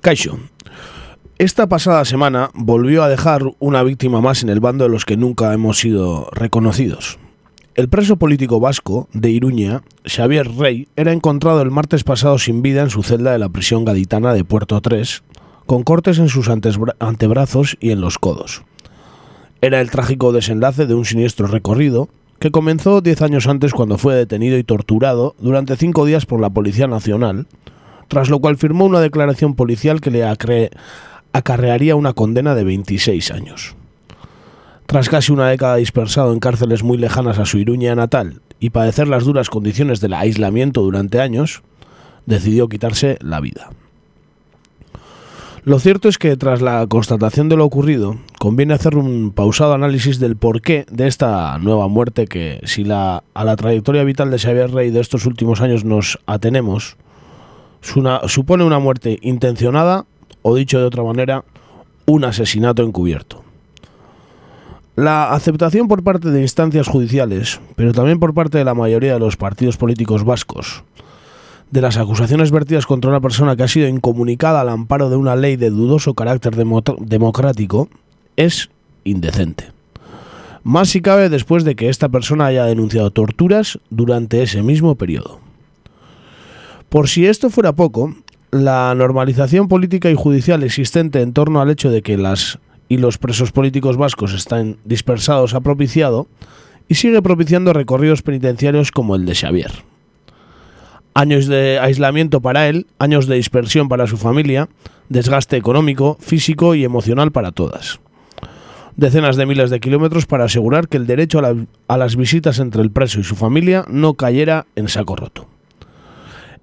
Kaixo, esta pasada semana volvió a dejar una víctima más en el bando de los que nunca hemos sido reconocidos. El preso político vasco de Iruña, Xavier Rey, era encontrado el martes pasado sin vida en su celda de la prisión gaditana de Puerto 3, con cortes en sus antebra- antebrazos y en los codos. Era el trágico desenlace de un siniestro recorrido que comenzó 10 años antes cuando fue detenido y torturado durante cinco días por la Policía Nacional, tras lo cual firmó una declaración policial que le acarrearía una condena de 26 años. Tras casi una década dispersado en cárceles muy lejanas a su Iruña natal y padecer las duras condiciones del aislamiento durante años, decidió quitarse la vida. Lo cierto es que tras la constatación de lo ocurrido, conviene hacer un pausado análisis del porqué de esta nueva muerte que, si la, a la trayectoria vital de Xavier Rey de estos últimos años nos atenemos, supone una muerte intencionada o, dicho de otra manera, un asesinato encubierto. La aceptación por parte de instancias judiciales, pero también por parte de la mayoría de los partidos políticos vascos, de las acusaciones vertidas contra una persona que ha sido incomunicada al amparo de una ley de dudoso carácter demo- democrático es indecente. Más si cabe después de que esta persona haya denunciado torturas durante ese mismo periodo. Por si esto fuera poco, la normalización política y judicial existente en torno al hecho de que las y los presos políticos vascos están dispersados ha propiciado y sigue propiciando recorridos penitenciarios como el de Xavier. Años de aislamiento para él, años de dispersión para su familia, desgaste económico, físico y emocional para todas. Decenas de miles de kilómetros para asegurar que el derecho a, a las visitas entre el preso y su familia no cayera en saco roto.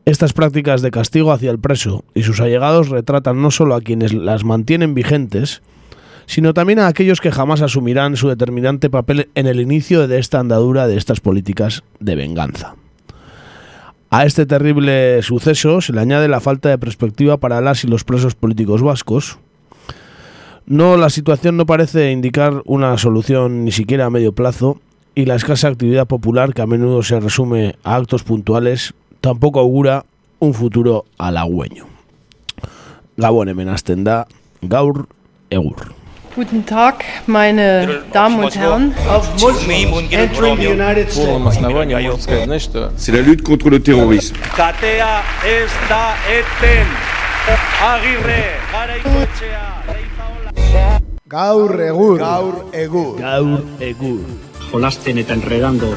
Estas prácticas de castigo hacia el preso y sus allegados retratan no solo a quienes las mantienen vigentes, sino también a aquellos que jamás asumirán su determinante papel en el inicio de esta andadura de estas políticas de venganza. A este terrible suceso se le añade la falta de perspectiva para las y los presos políticos vascos. No, la situación no parece indicar una solución ni siquiera a medio plazo y la escasa actividad popular que a menudo se resume a actos puntuales tampoco augura un futuro halagüeño. Gabon hemen azten da, gaur egur. Guten Tag, meine Damen und Herren. Auf Muslims entering the United States. C'est la lutte contre le terrorisme. Katea ez da eten. Agirre, gara ikotxea. Gaur egur. Gaur egur. Gaur egur. Jolasten eta enredando.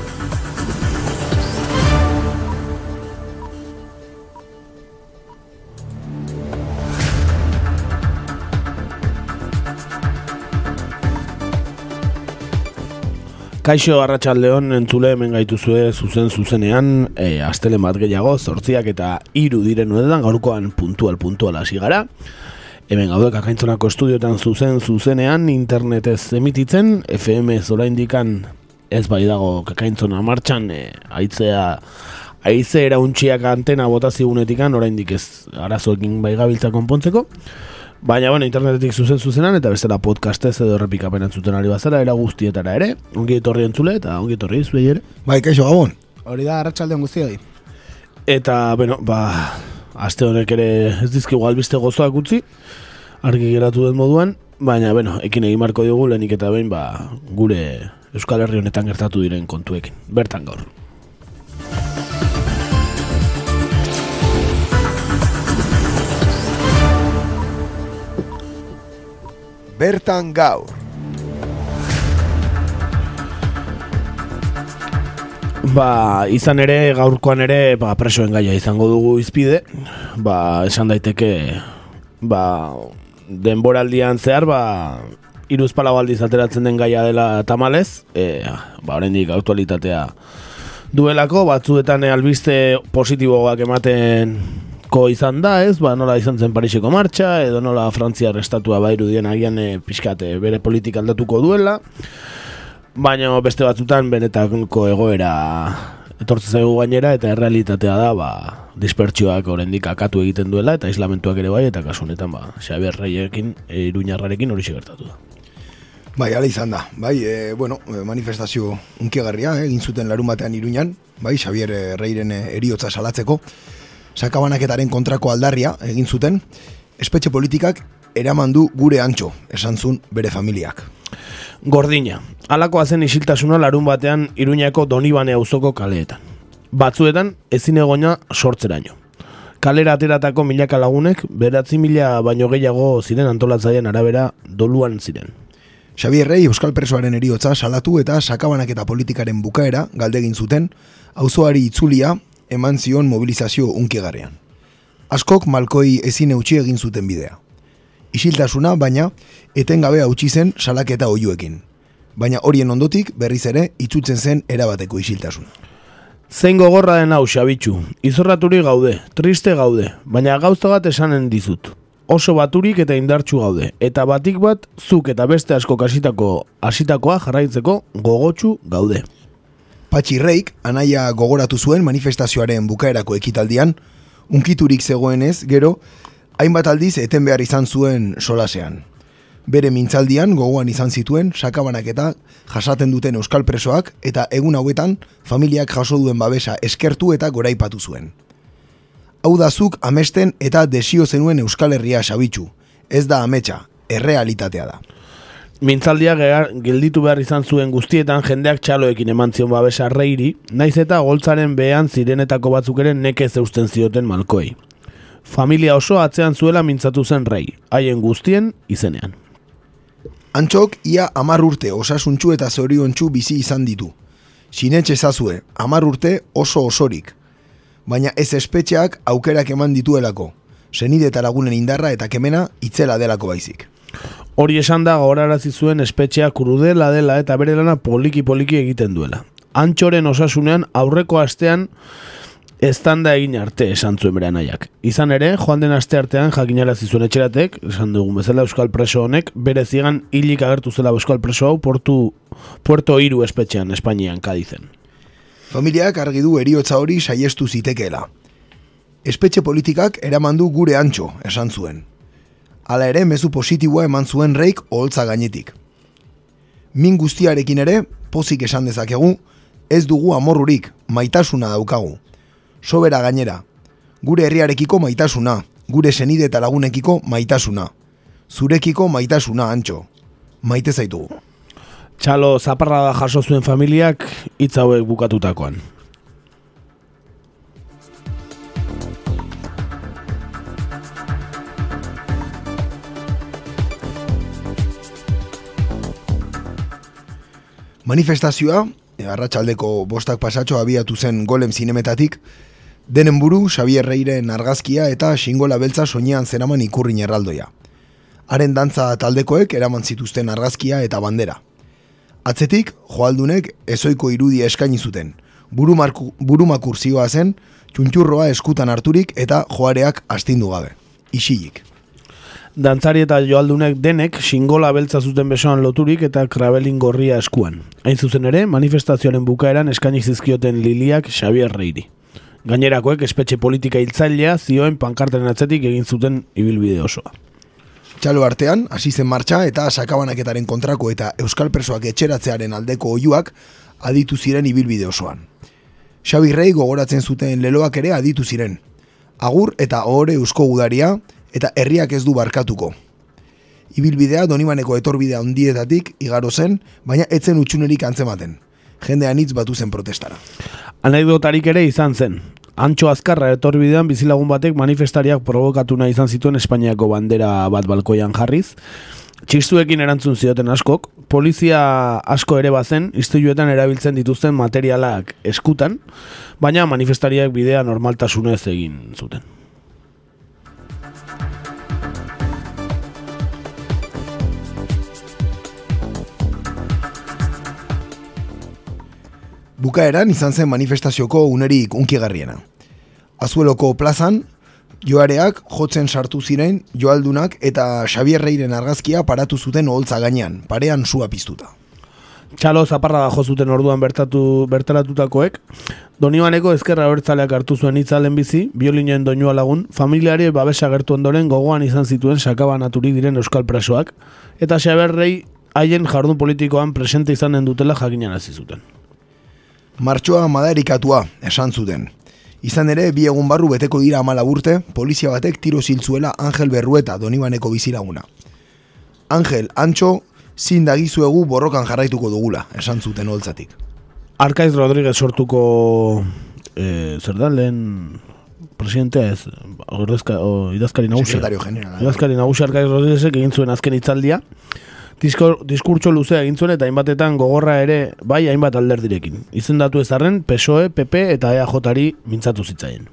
Kaixo Arratsaldeon entzule hemen gaituzue zuzen zuzenean e, astelen bat gehiago zortziak eta hiru diren honetan gaurkoan puntual puntual hasi gara hemen gaude kakaintzonako estudioetan zuzen zuzenean internetez emititzen FM zora indikan ez bai dago kakaintzona martxan e, aitzea Aize erauntxiak antena botazigunetik oraindik ez arazoekin bai gabiltza konpontzeko. Baina, bueno, internetetik zuzen zuzenan eta bestela podcastez edo errepikapen entzuten ari bazara, era guztietara ere, ongi etorri entzule eta ongi etorri zuei ere. Bai, kaixo, gabon. Hori da, arratsaldean guztioi. Eta, bueno, ba, aste honek ere ez dizkigu albiste gozoak utzi, argi geratu den moduan, baina, bueno, ekin egin marko diogu lehenik eta behin, ba, gure Euskal Herri honetan gertatu diren kontuekin. Bertan gaur. Bertan gaur. Ba, izan ere, gaurkoan ere, ba, presoen gaia izango dugu izpide, ba, esan daiteke, ba, denboraldian zehar, ba, iruz palau aldiz ateratzen den gaia dela tamalez, e, ba, oraindik aktualitatea duelako, batzuetan albiste positiboak ematen ko izan da, ez? Ba, nola izan zen Pariseko martxa, edo nola Frantziar estatua ba irudien agian e, pixkate bere politika aldatuko duela. Baina beste batzutan benetako egoera etortzen zaigu gainera eta errealitatea da ba, dispertsioak oraindik akatu egiten duela eta islamentuak ere bai eta kasu honetan ba, Xabier Reiekin, e, Iruñarrarekin hori gertatu da. Bai, ala izan da. Bai, e, bueno, e, manifestazio unkiagarria, eh, egin zuten larun batean iruñan, bai, Xavier eh, Reiren eh, eriotza salatzeko. Sakabanaketaren kontrako aldarria egin zuten. espetxe politikak eraman du gure antxo, esan zuen bere familiak. Gordina, alakoa zen isiltasuna larun batean Iruñako Donibane auzoko kaleetan. Batzuetan ezin egoina sortzeraino. Kalera ateratako milaka lagunek, beratzi mila baino gehiago ziren antolatzaileen arabera doluan ziren. Xavier Rey Euskal Presoaren eriotza salatu eta sakabanak eta politikaren bukaera galdegin zuten, auzoari itzulia eman zion mobilizazio unkigarrean. Askok malkoi ezin eutxi egin zuten bidea. Isiltasuna, baina, etengabe hautsi zen salaketa oiuekin. Baina horien ondotik berriz ere itzutzen zen erabateko isiltasuna. Zein gogorra den hau, Xabitxu. Izorraturi gaude, triste gaude, baina gauza bat esanen dizut. Oso baturik eta indartsu gaude, eta batik bat zuk eta beste asko kasitako hasitakoa jarraitzeko gogotsu gaude. Patxi Reik, anaia gogoratu zuen manifestazioaren bukaerako ekitaldian, unkiturik zegoenez, gero, hainbat aldiz eten behar izan zuen solasean. Bere mintzaldian gogoan izan zituen sakabanak eta jasaten duten euskal presoak eta egun hauetan familiak jaso duen babesa eskertu eta goraipatu zuen. Hau da zuk amesten eta desio zenuen euskal herria sabitxu. Ez da ametsa, errealitatea da. Mintzaldia gelditu behar izan zuen guztietan jendeak txaloekin eman zion babesa reiri, naiz eta goltzaren behan zirenetako batzuk ere nekez eusten zioten malkoei. Familia oso atzean zuela mintzatu zen rei, haien guztien izenean. Antxok ia amar urte osasuntxu eta zoriontxu bizi izan ditu. Sinetxe zazue, amar urte oso osorik. Baina ez espetxeak aukerak eman dituelako. Senide eta lagunen indarra eta kemena itzela delako baizik. Hori esan da gogorarazi zuen espetxea krudela dela eta bere lana poliki-poliki egiten duela. Antxoren osasunean aurreko astean estanda egin arte esan zuen bere anaiak. Izan ere, joan den aste artean jakinarazi zuen etxeratek, esan dugun bezala Euskal Preso honek, bere zigan hilik agertu zela Euskal Preso hau portu, Puerto Iru espetxean, Espainian, Kadizen. Familiak argi du eriotza hori saiestu zitekeela. Espetxe politikak eraman du gure antxo, esan zuen. Hala ere, mezu positiboa eman zuen reik oholtza gainetik. Min guztiarekin ere, pozik esan dezakegu, ez dugu amorrurik, maitasuna daukagu. Sobera gainera, gure herriarekiko maitasuna, gure senide eta lagunekiko maitasuna. Zurekiko maitasuna, antxo. Maite zaitugu. Txalo zaparra da jaso zuen familiak hitz hauek bukatutakoan. Manifestazioa, e, arratsaldeko bostak pasatxo abiatu zen golem zinemetatik, denen buru Xavier Reiren argazkia eta xingola beltza soinean zeraman ikurrin erraldoia. Haren dantza taldekoek eraman zituzten argazkia eta bandera. Atzetik, joaldunek ezoiko irudia eskaini zuten. Burumakur zioa zen, txuntxurroa eskutan harturik eta joareak astindu gabe. Isilik. Dantzari eta joaldunek denek xingola beltza zuten besoan loturik eta krabelin gorria eskuan. Hain zuzen ere, manifestazioaren bukaeran eskaini zizkioten liliak Xavier Reiri. Gainerakoek espetxe politika hiltzailea zioen pankartaren atzetik egin zuten ibilbide osoa. Txalo artean, hasi zen martxa eta sakabanaketaren kontrako eta euskal presoak etxeratzearen aldeko oiuak aditu ziren ibilbide osoan. Xabi Rei gogoratzen zuten leloak ere aditu ziren. Agur eta ohore eusko gudaria eta herriak ez du barkatuko. Ibilbidea donibaneko etorbidea ondietatik igaro zen, baina etzen utxunerik antzematen. Jende anitz batu zen protestara. Anekdotarik ere izan zen. Antxo azkarra etorbidean bizilagun batek manifestariak provokatu nahi izan zituen Espainiako bandera bat balkoian jarriz. Txistuekin erantzun zioten askok, polizia asko ere bazen, istiluetan erabiltzen dituzten materialak eskutan, baina manifestariak bidea normaltasunez egin zuten. Bukaeran izan zen manifestazioko unerik unkigarriena. Azueloko plazan, joareak jotzen sartu ziren joaldunak eta Xavier Reiren argazkia paratu zuten oholtza gainean, parean sua piztuta. Txalo zaparra da jo zuten orduan bertatu, bertaratutakoek, Donibaneko ezkerra bertzaleak hartu zuen itzalen bizi, biolinen doinua lagun, familiari babesa gertu ondoren gogoan izan zituen sakabanaturik diren euskal presoak, eta Xaberrei haien jardun politikoan presente izanen dutela jakinan zuten. Martxoa madarikatua esan zuten. Izan ere, bi egun barru beteko dira amala urte, polizia batek tiro ziltzuela Angel Berrueta donibaneko bizilaguna. Angel, antxo, zin dagizuegu borrokan jarraituko dugula, esan zuten holtzatik. Arkaiz Rodríguez sortuko e, zer da lehen presidentea ez ordezka, o, idazkari nagusia Sekretario generala. idazkari nagusia Arkaiz Rodríguezek egin zuen azken hitzaldia Disko, diskurtso luzea egin zuen eta hainbatetan gogorra ere bai hainbat alderdirekin. Izendatu ez arren PSOE, PP eta EAJ-ari mintzatu zitzaien.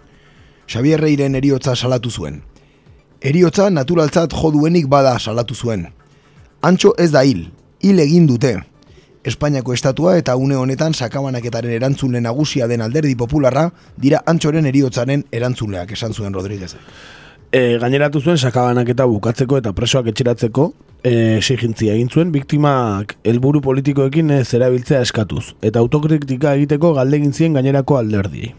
Xavier Reiren eriotza salatu zuen. Eriotza naturaltzat jo duenik bada salatu zuen. Antxo ez da hil, hil egin dute. Espainiako estatua eta une honetan sakabanaketaren erantzule nagusia den alderdi popularra dira antxoren eriotzaren erantzuleak esan zuen Rodríguez. E, gaineratu zuen sakabanaketa bukatzeko eta presoak etxeratzeko e, exigentzia egin zuen biktimak helburu politikoekin ez erabiltzea eskatuz eta autokritika egiteko galdegin zien gainerako alderdiei.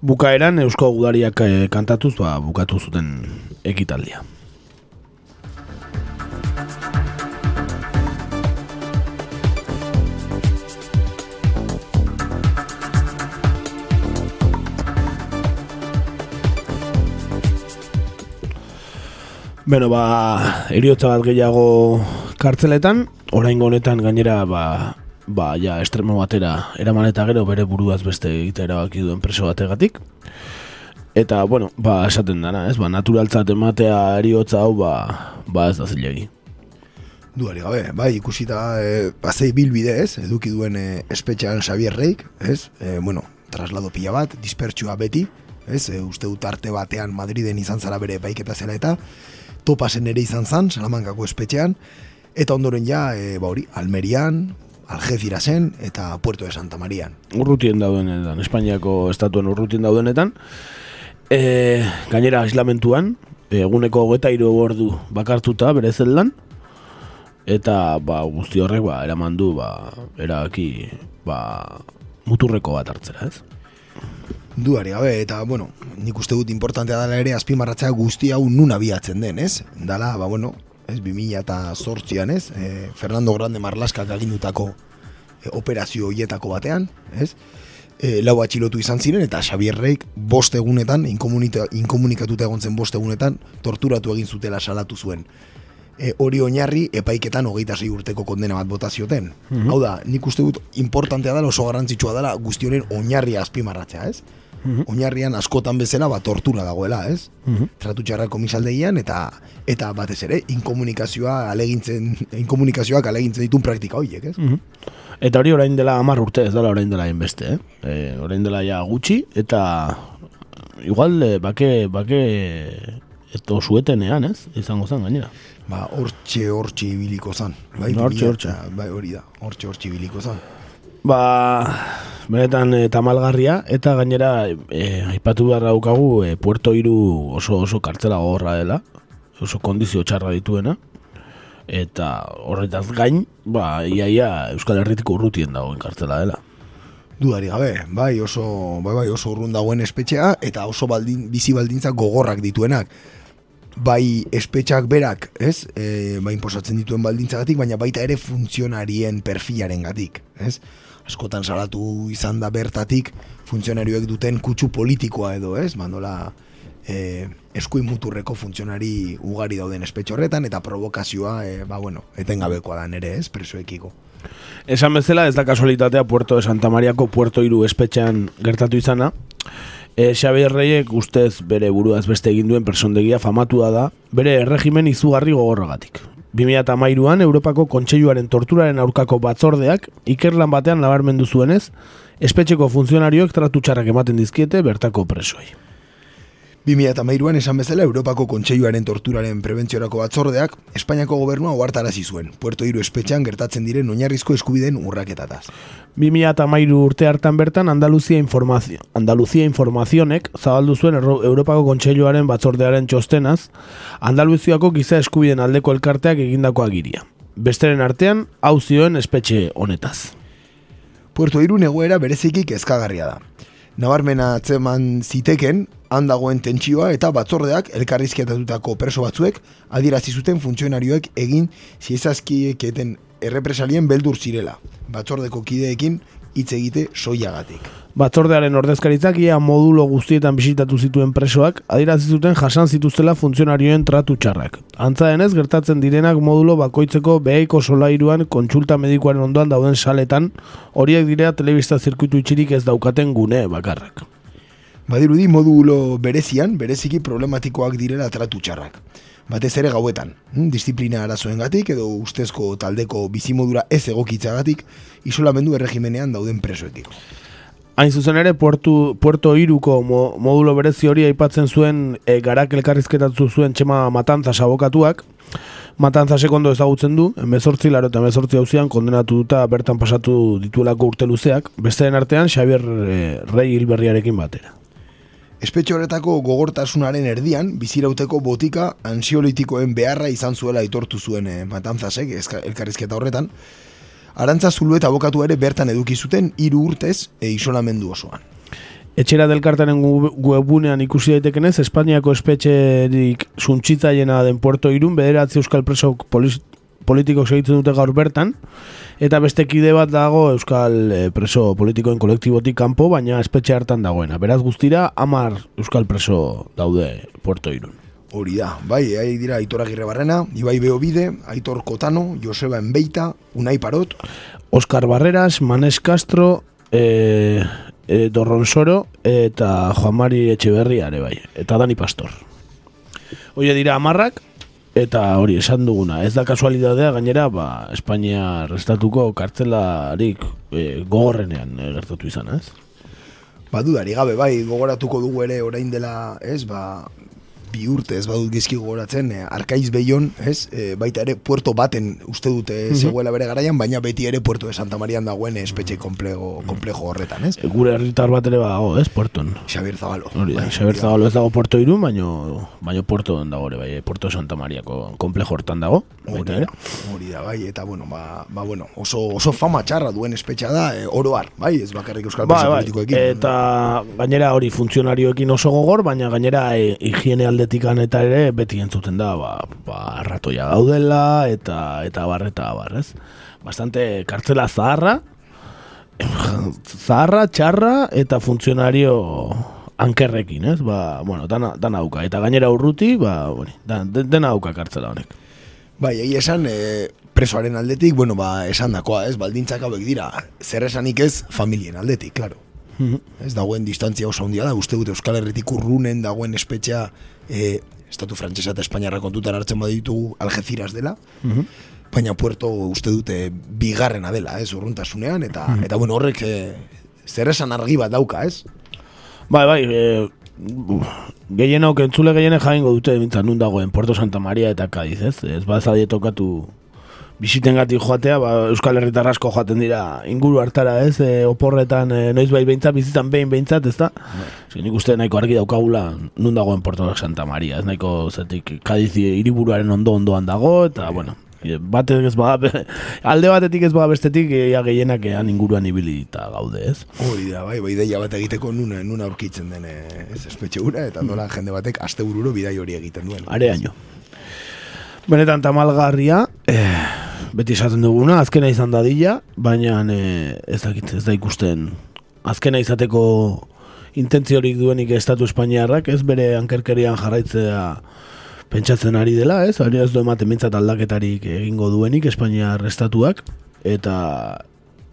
Bukaeran Eusko Gudariak e, kantatuz ba, bukatu zuten ekitaldia. Beno, ba, eriotza bat gehiago kartzeletan, oraingo honetan gainera, ba, ba, ja, estremo batera eraman eta gero bere buruaz beste egitea erabaki duen preso bategatik. Eta, bueno, ba, esaten dana, ez, ba, naturaltzat ematea eriotza hau, ba, ba ez da zilegi. Duari gabe, bai, ikusita e, bazei bilbide ez, eduki duen e, espetxean Xavier Reik, ez, e, bueno, traslado pila bat, dispertsua beti, ez, e, uste dut arte batean Madriden izan zara bere baiketa zela eta, topasen ere izan zan, Salamankako espetxean, eta ondoren ja, e, ba hori, Almerian, Algecirasen eta Puerto de Santa Marian. Urrutien daudenetan, Espainiako estatuen urrutien daudenetan, e, gainera aislamentuan, eguneko hogeta hiru ordu bakartuta bere zeldan, eta ba, guzti horrek ba, eraman du ba, eraki ba, muturreko bat hartzera, ez? Duari gabe, eta, bueno, nik uste dut importantea dela ere azpimarratzea guzti hau nun abiatzen den, ez? Dala, ba, bueno, ez, 2000 eta zortzian, ez? E, Fernando Grande Marlaskak agindutako e, operazio hoietako batean, ez? E, lau atxilotu izan ziren, eta Xavier Reik bost egunetan, inkomunika- inkomunikatuta egon zen bost egunetan, torturatu egin zutela salatu zuen. E, hori oinarri epaiketan hogeita sei urteko kondena bat bota zioten. Hau da, nik uste dut importantea dela, oso garrantzitsua dela guzti honen oinarria azpimarratzea, ez? Oinarrian askotan bezala ba tortura dagoela, ez? Tratu txarra komisaldeian eta eta batez ere inkomunikazioa alegintzen inkomunikazioak alegintzen ditun praktika horiek, ez? Eta hori orain dela hamar urte, ez dela orain dela hainbeste, eh? E, orain dela ja gutxi, eta igual e, bake, bake eto suetenean, ez? Izango zen gainera. Ba, hortxe hortxe ibiliko zan. Bai, Hortxe, 2000 hortxe. eta- Bai, hori da. Hortxe hortxe ibiliko zan. Ba, benetan e, tamalgarria, eta gainera e, aipatu behar daukagu e, Puerto Iru oso oso kartzela gogorra dela, oso kondizio txarra dituena, eta horretaz gain, ba, iaia Euskal Herritik urrutien dagoen kartzela dela. Dudari gabe, bai oso, bai, bai oso urrun dagoen espetxea eta oso baldin, bizi baldintza gogorrak dituenak. Bai espetxak berak, ez? E, bai inposatzen dituen baldintzagatik, baina baita ere funtzionarien perfilaren gatik, ez? Askotan salatu izan da bertatik funtzionarioek duten kutsu politikoa edo, ez? Mandola e, eskuin muturreko funtzionari ugari dauden espetxe horretan eta provokazioa, e, ba bueno, etengabekoa da nere, ez? Presoekiko. Esan bezala ez da kasualitatea Puerto de Santa Mariako Puerto Iru espetxean gertatu izana. E, Xabier Reyek ustez bere buruaz beste egin duen persondegia famatua da, bere erregimen izugarri gogorragatik. 2008an Europako Kontseiluaren torturaren aurkako batzordeak ikerlan batean nabarmendu zuenez, espetxeko funtzionarioek tratu txarrak ematen dizkiete bertako presoei. 2008an esan bezala Europako Kontseiluaren torturaren prebentziorako batzordeak Espainiako gobernua ohartarazi zuen, Puerto Hiru espetxean gertatzen diren oinarrizko eskubideen urraketataz. 2013 urte hartan bertan Andaluzia Informazio, Andaluzia Informazionek zabaldu zuen Europako Kontseiluaren batzordearen txostenaz Andaluziako giza eskubideen aldeko elkarteak egindako agiria. Besteren artean, hau zioen espetxe honetaz. Puerto Hiru egoera bereziki kezkagarria da. Nabarmena atzeman ziteken, han tentsioa eta batzordeak elkarrizketatutako preso batzuek adierazi zuten funtzionarioek egin ziezazkieketen errepresalien beldur zirela, batzordeko kideekin hitz egite soiagatik. Batzordearen ordezkaritzak ia modulo guztietan bisitatu zituen presoak, adirazi zuten jasan zituztela funtzionarioen tratu txarrak. Antza denez, gertatzen direnak modulo bakoitzeko beheiko solairuan kontsulta medikuaren ondoan dauden saletan, horiek direa telebista zirkuitu itxirik ez daukaten gune bakarrak. Badirudi modulo berezian, bereziki problematikoak direla tratu txarrak. Batez ere gauetan, hm, disiplina arazoengatik edo ustezko taldeko bizimodura ez egokitzagatik isolamendu erregimenean dauden presoekiko. Hain zuzen ere, Puerto, Puerto Iruko mo, modulo berezi hori aipatzen zuen e, garak elkarrizketatu zuen txema matanza sabokatuak. Matanza sekondo ezagutzen du, emezortzi laro eta emezortzi hauzian kondenatu duta bertan pasatu dituelako urte luzeak, besteren artean Xavier e, Rei Hilberriarekin batera. Espetxe horretako gogortasunaren erdian, bizirauteko botika ansiolitikoen beharra izan zuela aitortu zuen e, matanzasek elkarrizketa horretan, Arantza Zulu eta abokatu ere bertan eduki zuten hiru urtez e isolamendu osoan. Etxera delkartaren webunean ikusi daitekenez, Espainiako espetxerik suntsitzaiena den Puerto Irun, bederatzi euskal preso poliz, politikok segitzen dute gaur bertan, eta beste kide bat dago euskal eh, preso politikoen kolektibotik kanpo, baina espetxe hartan dagoena. Beraz guztira, amar euskal preso daude Puerto Irun. Hori da, bai, hai dira Aitor Agirre Barrena, Ibai Beobide, Aitor Kotano, Joseba Enbeita, Unai Parot, Oscar Barreras, Manes Castro, e, e, Dorronsoro eta Juan Mari Etxeberria ere bai, eta Dani Pastor. Hoie dira amarrak, eta hori esan duguna, ez da kasualidadea gainera, ba, Espainia restatuko kartzelarik e, gogorrenean e, gertatu izan, ez? badudari gabe, bai, gogoratuko dugu ere orain dela, ez, ba, bi urte, ez badut gizki gogoratzen, eh, Arkaiz Beion, ez, eh, baita ere puerto baten uste dute zegoela bere garaian, baina beti ere puerto de Santa Marian dagoen espetxe komplego, komplejo horretan, ez? E, gure herritar bat ere badago, ez, Puerton. Xabier Zabalo. Hori Bai, Xabier Zabalo ez dago Puerto Irun, baino, baino Puerto dago ere, bai, Puerto Santa Mariako komplejo hortan dago, Hori da, hori da, bai, eta bueno, ba, ba bueno, oso, oso fama txarra duen espetxa da, e, oroar, bai, ez bakarrik euskal preso bai, politikoekin. eta gainera hori funtzionarioekin oso gogor, baina gainera e, higiene aldetikan eta ere beti entzuten da, ba, ba ratoia gaudela eta eta bar eta bar, ez? Bastante kartzela zaharra, zaharra, txarra eta funtzionario ankerrekin, ez? Ba, bueno, dana, dana dauka. Eta gainera urruti, ba, bueno, da, de- dena dauka kartzela honek. Bai, egia esan, e, presoaren aldetik, bueno, ba, esan dakoa, ez, baldintzak hauek dira, zer esanik ez, familien aldetik, claro. Ez dagoen distantzia oso handia da, uste dut Euskal Herritik urrunen dagoen espetxea e, Estatu Frantsesa eta Espainiarra kontutan hartzen baditugu Algeciras dela, baina Puerto uste dute bigarrena dela, ez, urruntasunean, eta, eta bueno, horrek e, zer esan argi bat dauka, ez? Bai, bai, e, gehienok, entzule gehienek jaingo dute bintzat nun dagoen Puerto Santa Maria eta Cadiz, ez? Ez bazadie tokatu bisitengatik joatea, ba, Euskal Herritar asko joaten dira inguru hartara, ez? E, oporretan e, noiz bai behintzat, bizitan behin behintzat, ez da? Bai. nik uste nahiko argi daukagula nun dagoen Puerto Santa Maria, ez nahiko zetik Cadiz hiriburuaren ondo ondoan dago, eta, bueno, e, batek ez bada, alde batetik ez bada bestetik, ea gehienak ean inguruan ibili eta gaude, ez? Hori da, bai, bai, ideia bat egiteko nun, nun aurkitzen den eh, ez espetxe hura, eta nola jende batek aste bururo bidai hori egiten duen. Areaino. Benetan tamalgarria, eh, beti esaten duguna, azkena izan dadila, baina eh, ez dakit, ez da ikusten azkena izateko intentziorik duenik Estatu Espainiarrak, ez bere ankerkerian jarraitzea pentsatzen ari dela, ez? Hori ez du ematen mintzat aldaketarik egingo duenik Espainiar Estatuak, eta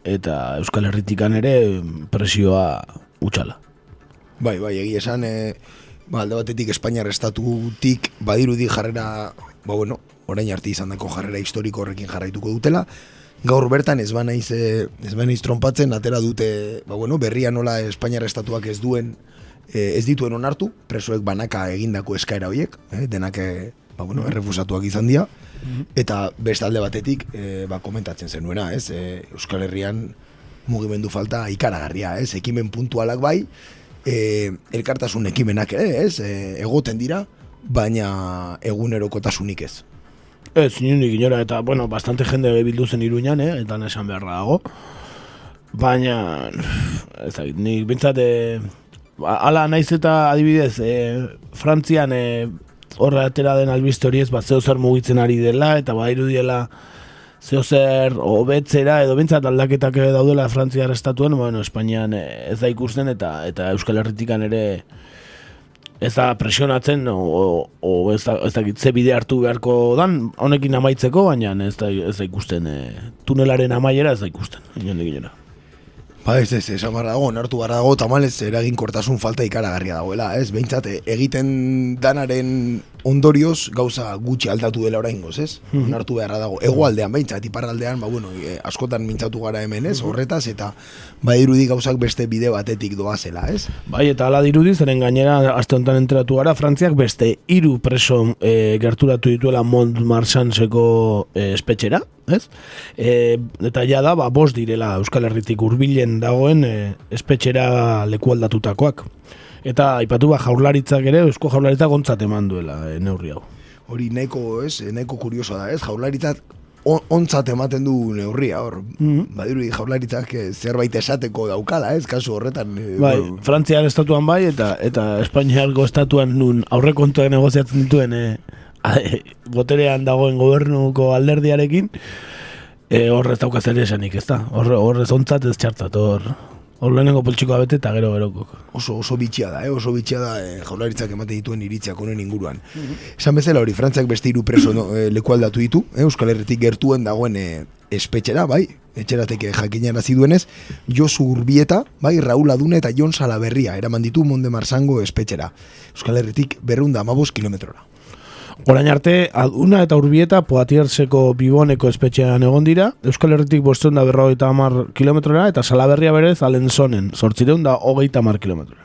eta Euskal Herritikan ere presioa utxala. Bai, bai, egia esan, e, ba, alde batetik Espainiar estatutik badirudi jarrera, ba bueno, orain arte izan dako jarrera historiko horrekin jarraituko dutela, gaur bertan ez banaiz, e, ez banaiz trompatzen, atera dute, ba bueno, berria nola Espainiar estatuak ez duen, e, ez dituen onartu, presoek banaka egindako eskaera horiek, e, denak, e, ba bueno, errefusatuak izan dira, eta beste alde batetik, e, ba, komentatzen zenuena, ez, e, Euskal Herrian mugimendu falta ikaragarria, ez, ekimen puntualak bai, e, elkartasun ekimenak ere, ez, e, egoten dira, baina egunerokotasunik ez. Ez, inunik inora, eta, bueno, bastante jende bildu zen iruñan, eh? eta esan beharra dago. Baina, ez da, nik bintzat, eh, ala naiz eta adibidez, eh, Frantzian eh, horre atera den albiste hori ez, bat zeo zer mugitzen ari dela, eta ba irudiela zeo zer hobetzera edo bintzat aldaketak daudela Frantziar estatuan, bueno, Espainian eh, ez da ikusten eta eta Euskal Herritikan ere ez da presionatzen o, o, ez, da, ez da ze bide hartu beharko dan honekin amaitzeko, baina ez da, ez da ikusten e, tunelaren amaiera ez da ikusten. Inondik inora. Ba ez ez, esan barra dago, nartu barra dago, tamalez eraginkortasun falta ikaragarria dagoela, ez? Behintzat, egiten danaren ondorioz gauza gutxi aldatu dela oraingoz, ez? Mhm. Nartu beharra dago. Hegoaldean behintzat, iparraldean, ba bueno, e, askotan mintzatu gara hemen, ez? Mhm. Horretaz eta ba irudi gauzak beste bide batetik doazela, ez? Bai, eta ala dirudi, zeren gainera, aste honetan enteratu gara, Frantziak beste hiru preso e, gerturatu dituela Mont Marsanseko e, espetxera, ez? E, eta ja da, ba, bost direla Euskal Herritik hurbilen dagoen e, espetxera leku aldatutakoak. Eta aipatu ba, jaurlaritzak ere, Eusko jaurlaritzak ontzat eman duela e, neurri hau. Hori nahiko, ez? Nahiko kurioso da, ez? Jaurlaritzat on- ontzat ematen du neurria, hor. Mhm. Badirudi jaurlaritzak eh, zerbait esateko daukala, ez? Kasu horretan. eh, Bai, bueno, Frantziar estatuan bai, eta eta Espainiargo estatuan nun aurrekontuak negoziatzen dituen e, boterean dagoen gobernuko alderdiarekin, e, horrez daukaz ere esanik, ez da? Horre, horrez ontzat ez txartzat, hor, hor lehenengo poltsikoa bete eta gero gerokok. oso oso bitxia da, eh? oso bitxia da eh, jaurlaritzak ematen dituen iritziak honen inguruan. Esan bezala hori, Frantziak beste hiru preso no, eh, leku aldatu ditu, eh? Euskal Herritik gertuen dagoen eh, espetxera, bai, etxerateke jakinean hasi duenez, Josu Urbieta, bai, Raul Adune eta Jon Salaberria eraman ditu Monde Marsango espetxera. Euskal Herritik berrunda amabos kilometrora. Orain arte, aduna eta urbieta poatierseko biboneko espetxean egon dira, Euskal Herritik bosteun da berrogeita hamar kilometrora, eta salaberria berez alenzonen, sortzireun da hogeita hamar kilometrora.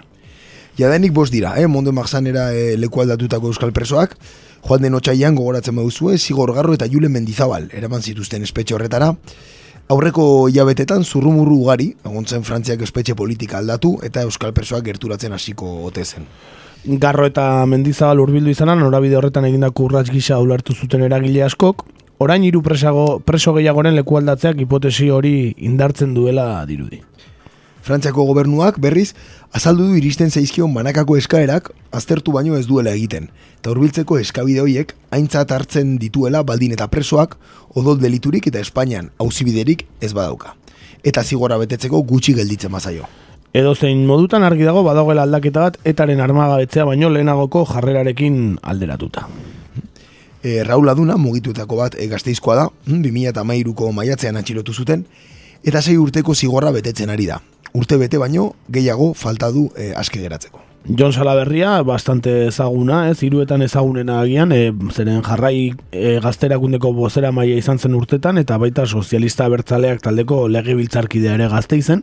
Jadanik bost dira, eh? Monde Marsanera eh, leku aldatutako euskal presoak, joan den otxaian gogoratzen baduzue, Zigor Garro eta Julen Mendizabal eraman zituzten espetxe horretara. Aurreko hilabetetan zurrumurru ugari, egontzen Frantziak espetxe politika aldatu eta euskal presoak gerturatzen hasiko ote zen. Garro eta mendizabal hurbildu izanan, norabide horretan egindako urrats gisa ulertu zuten eragile askok, orain hiru presago, preso gehiagoren leku aldatzeak hipotesi hori indartzen duela dirudi. Frantziako gobernuak berriz azaldu du iristen zaizkion banakako eskaerak aztertu baino ez duela egiten. Eta hurbiltzeko eskabide horiek aintzat hartzen dituela baldin eta presoak odol deliturik eta Espainian auzibiderik ez badauka. Eta zigora betetzeko gutxi gelditzen bazaio. Edo zein modutan argi dago badagoela aldaketa bat etaren armagabetzea baino lehenagoko jarrerarekin alderatuta. E, Raul Aduna mugituetako bat e, gazteizkoa da, mm, 2008ko maiatzean atxilotu zuten, eta sei urteko zigorra betetzen ari da. Urte bete baino gehiago falta du e, aske geratzeko. Jon Salaberria, bastante ezaguna, ez, hiruetan ezagunena agian, e, zeren jarrai e, gazterakundeko bozera maila izan zen urtetan, eta baita sozialista bertzaleak taldeko legebiltzarkidea ere gazte izen,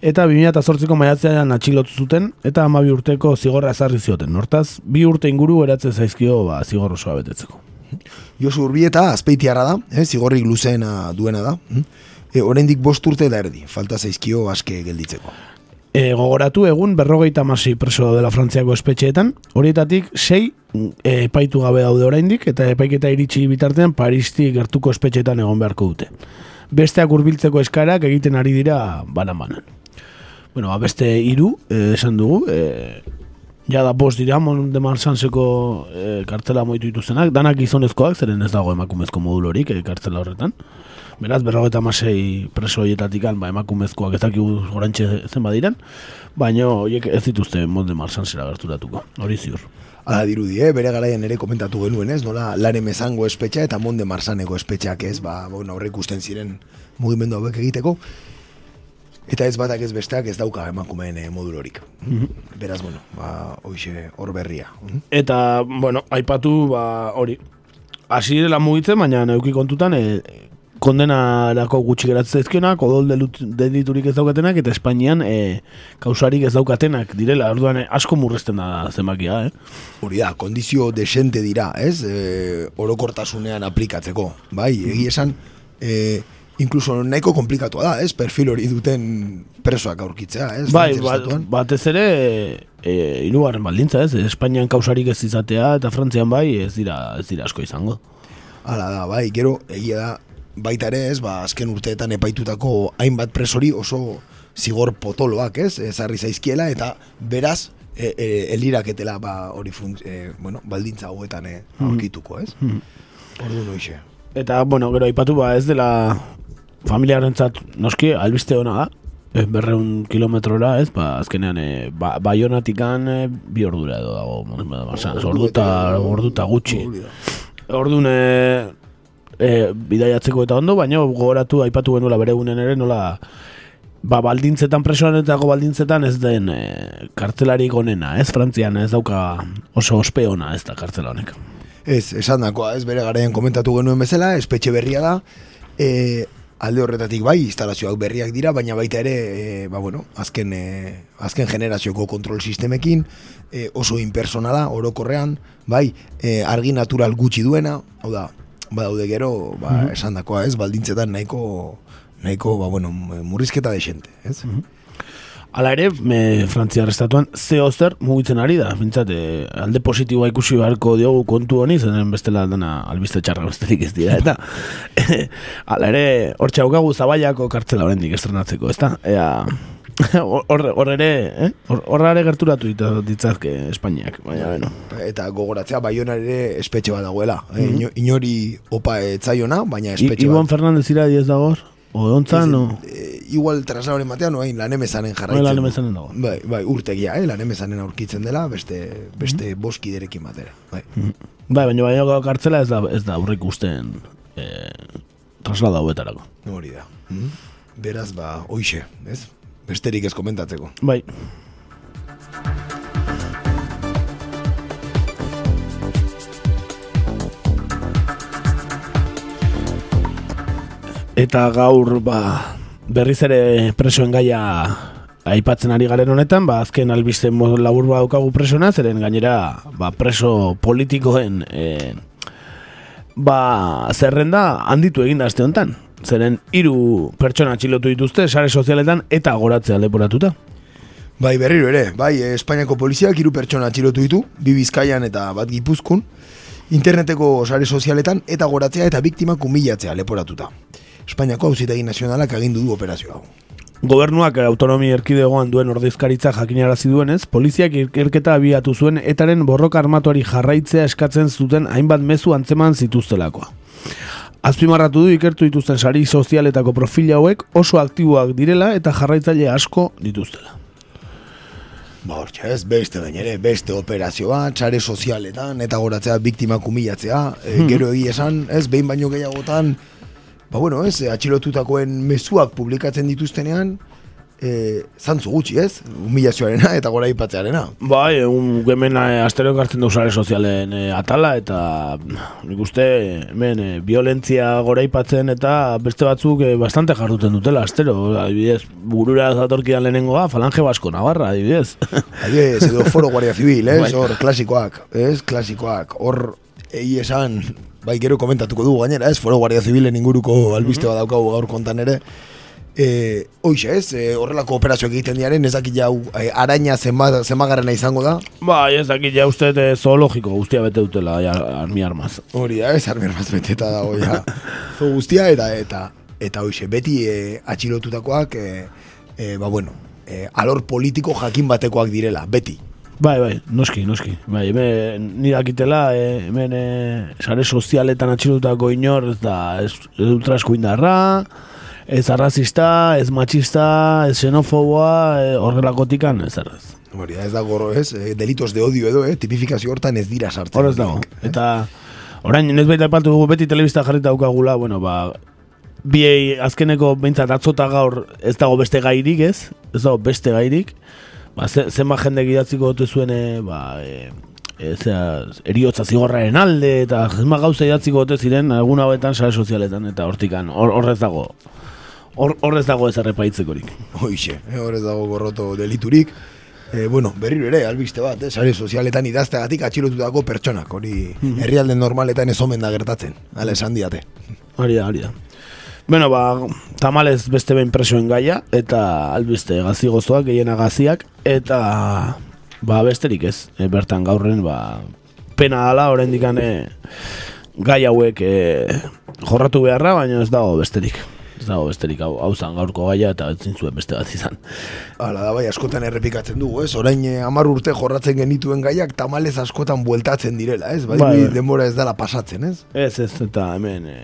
eta 2008ko maiatzean atxilotu zuten, eta amabi urteko zigorra ezarri zioten. Hortaz, bi urte inguru eratzen zaizkio ba, zigor osoa betetzeko. Josu Urbieta azpeitiarra da, eh, zigorrik luzeena duena da. E, oraindik bost urte da erdi, falta zaizkio aske gelditzeko. E, gogoratu egun berrogeita masi preso dela Frantziako espetxeetan, horietatik sei e, epaitu gabe daude oraindik eta epaiketa iritsi bitartean Paristi gertuko espetxeetan egon beharko dute. Besteak hurbiltzeko eskarak egiten ari dira banan-banan. Bueno, ba, beste hiru e, esan dugu, e, ja da bost dira, Mon de Marsanseko e, kartzela moitu dituztenak, danak gizonezkoak, zeren ez dago emakumezko modulorik e, kartzela horretan. Beraz, berrogeta masei preso horietatik ba, emakumezkoak ez dakigu orantxe zen badiren, baina horiek ez dituzte Mont de Marsansera gerturatuko, hori ziur. Hala dirudi, eh? bere garaian ere komentatu genuen, ez? Nola lare mezango espetxa eta monde marsaneko espetxeak ez, ba, bueno, aurre ikusten ziren mugimendu hauek egiteko. Eta ez batak ez besteak ez dauka emakumeen eh, modulorik. Beraz, bueno, ba, hoxe hor berria. Mhm. Eta, bueno, aipatu, ba, hori, hasi dela mugitzen, baina neuki kontutan, e, kondenarako gutxi geratzen zaizkionak, odol deliturik ez daukatenak, eta Espainian e, kausarik ez daukatenak direla, orduan e, asko murrezten da zenbakia, eh? Hori da, kondizio desente dira, ez? E, orokortasunean aplikatzeko. Bai, egi esan, e, inkluso nahiko komplikatua da, ez? Perfil hori duten presoak aurkitzea, ez? Bai, bat, batez ere, e, hirugarren baldintza, ez? Espainian kausarik ez izatea, eta Frantzian bai, ez dira, ez dira asko izango. Hala da, bai, gero, egia da, baita ere ez, ba, azken urteetan epaitutako hainbat presori oso zigor potoloak, ez? Ezarri zaizkiela, eta beraz, e, e, eliraketela, ba, hori funt, e, bueno, baldintza hauetan e, aurkituko, ez? Ordu noixe. Eta, bueno, gero aipatu ba, ez dela familiarentzat noski, albiste hona da. Eh, berreun kilometrora, ez, ba, azkenean, e, ba, baionatikan e, bi ordura edo dago, ba, orduta, orduta gutxi. Ordun e, bidaiatzeko eta ondo, baina gogoratu aipatu genuela bere egunen ere nola ba, baldintzetan presoanetako baldintzetan ez den e, kartzelarik onena, ez? Frantzian ez dauka oso ospeona ez da kartzela honek. Ez, esan dakoa, ez? Bere garaian komentatu genuen bezala, espetxe berria da, e, alde horretatik bai, instalazioak berriak dira, baina baita ere, e, ba bueno, azken, e, azken generazioko kontrol sistemekin, e, oso impersonala, orokorrean, bai, e, argi natural gutxi duena, hau da, badaude gero, ba, mm esan dakoa, ez, baldintzetan nahiko, nahiko, ba bueno, murrizketa desente, ez? Mm Hala ere, me Frantziar estatuan ze oster mugitzen ari da. Bintzat, eh, alde positiboa ikusi beharko diogu kontu honi, zenen bestela dena albiste txarra besterik ez dira. Eta, hala ere, hor txaukagu zabaiako kartzela horrendik estrenatzeko, ezta? Ea, hor ere, eh? hor ere gerturatu ditzazke Espainiak, baina, bueno. Eta gogoratzea, baionar ere espetxe bat dagoela. Mm -hmm. Inori opa etzaiona, baina espetxe bat. Iban Fernandez ira diez dagor? O ontzan, o... E, igual traslauren batean, no, hain lanemezanen jarraitzen. Bai, lanemezanen dago. Bai, bai, urtegia, eh, lanemezanen aurkitzen dela, beste, beste mm boskiderekin batera. Bai, mm bai baina bai, kartzela ez da, ez da aurrik usten eh, traslada huetarako. Hori da. Mm Beraz, ba, oixe, ez? Besterik ez komentatzeko. Bai. Eta gaur ba, berriz ere presoen gaia aipatzen ari garen honetan, ba, azken albiste labur ba daukagu presona, zeren gainera ba, preso politikoen e, ba, zerrenda handitu egin da azte honetan. Zeren hiru pertsona txilotu dituzte sare sozialetan eta goratzea leporatuta. Bai, berriro ere, bai, Espainiako poliziak hiru pertsona txilotu ditu, bi bizkaian eta bat gipuzkun, interneteko sare sozialetan eta goratzea eta biktimak humilatzea leporatuta. Espainiako hauzitegi nazionalak agindu du operazio hau. Gobernuak autonomi erkidegoan duen ordezkaritza jakinarazi duenez, poliziak ikerketa abiatu zuen etaren borroka armatuari jarraitzea eskatzen zuten hainbat mezu antzeman zituztelakoa. Azpimarratu du ikertu dituzten sari sozialetako profila hauek oso aktiboak direla eta jarraitzaile asko dituztela. Ba, ez, beste gainere, beste operazioa, txare sozialetan, eta goratzea biktimak humilatzea, e, gero egia esan, ez, behin baino gehiagotan, ba bueno, ez, atxilotutakoen mezuak publikatzen dituztenean, e, zantzu gutxi, ez? Humilazioarena eta gora ipatzearena. Bai, un hemen e, astero gartzen du sare sozialen e, atala eta nik uste hemen e, violentzia gora ipatzen eta beste batzuk e, bastante jarduten dutela astero. Adibidez, burura zatorkidan lehenengoa, falange basko navarra, adibidez. Adibidez, edo foro guardia zibil, ez? Bai. Hor, klasikoak, ez? Klasikoak, hor, egi esan, bai gero komentatuko dugu gainera, ez foro guardia zibilen inguruko albiste bat daukagu gaur kontan ere. E, Hoxe ez, e, horrelako operazioak egiten diaren, ez dakit jau e, araña zenbagarrena izango da? Ba, ez dakit ja uste e, zoologiko guztia bete dutela ja, armi armaz. Hori da, ez armi armaz bete eta dago ja. Zo guztia eta eta eta hoxe, beti e, atxilotutakoak, e, e, ba bueno, e, alor politiko jakin batekoak direla, beti. Bai, bai, noski, noski. Bai, hemen ni dakitela, eh, hemen eh, sare sozialetan atxilutako inor, ez da, ez, ez ultraskuindarra, ez arrazista, ez machista, ez xenofoboa, eh, horrelakotikan, ez erraz. Hori, ez dago, ez, eh, delitos de odio edo, eh, tipifikazio hortan ez dira sartzen. Hor ez dago, eta orain, ez baita epatu dugu beti telebista jarrita daukagula, bueno, ba, biei azkeneko behintzat atzota gaur ez dago beste gairik, ez? Ez dago beste gairik ba, zenba jende gidatziko dute zuen, e, ba, e, e, zera, eriotza zigorraren alde, eta zenba gauza idatziko dute ziren, egun hauetan sare sozialetan, eta hortikan, horrez dago, horrez dago ez errepaitzekorik. Hoixe, eh, horrez dago gorroto deliturik, E, bueno, berriro ere, albiste bat, eh, sare sozialetan idazteagatik atxilotutako pertsonak, hori mm herrialde normaletan ez omen da gertatzen, ala esan diate. Hori da, hori da. Bueno, ba, tamalez beste behin presoen gaia, eta albiste gazi gozoak, gehiena gaziak, eta ba, besterik ez, e, bertan gaurren, ba, pena dala, horrein dikane, gai hauek e, jorratu beharra, baina ez dago besterik. Ez dago besterik hau, hau zan gaurko gaia eta ez zuen beste bat izan. Hala da bai askotan errepikatzen dugu, ez? Orain eh, hamar urte jorratzen genituen gaiak tamalez askotan bueltatzen direla, ez? Bai, Bai, denbora ez dela pasatzen, ez? Ez, ez, eta hemen, e,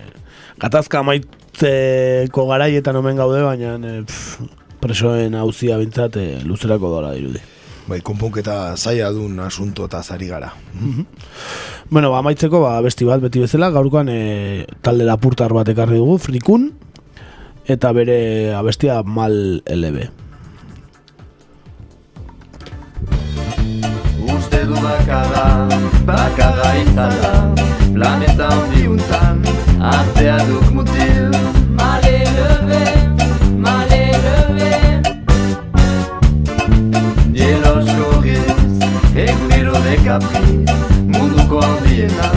gatazka amaitzeko garaietan omen gaude, baina e, pff, presoen hauzia bintzat e, luzerako dola dirudi. Bai, konponketa zaila dun asunto eta zari gara. Bueno, ba, amaitzeko, ba, besti bat beti bezala, gaurkoan e, talde lapurtar bat ekarri dugu, frikun, eta bere abestia mal LB. Uste du bakada, bakada izala Planeta handi untan, artea duk mutil. Male lebe, male lebe Dielos gorriz, egunero de kapriz Munduko handiena,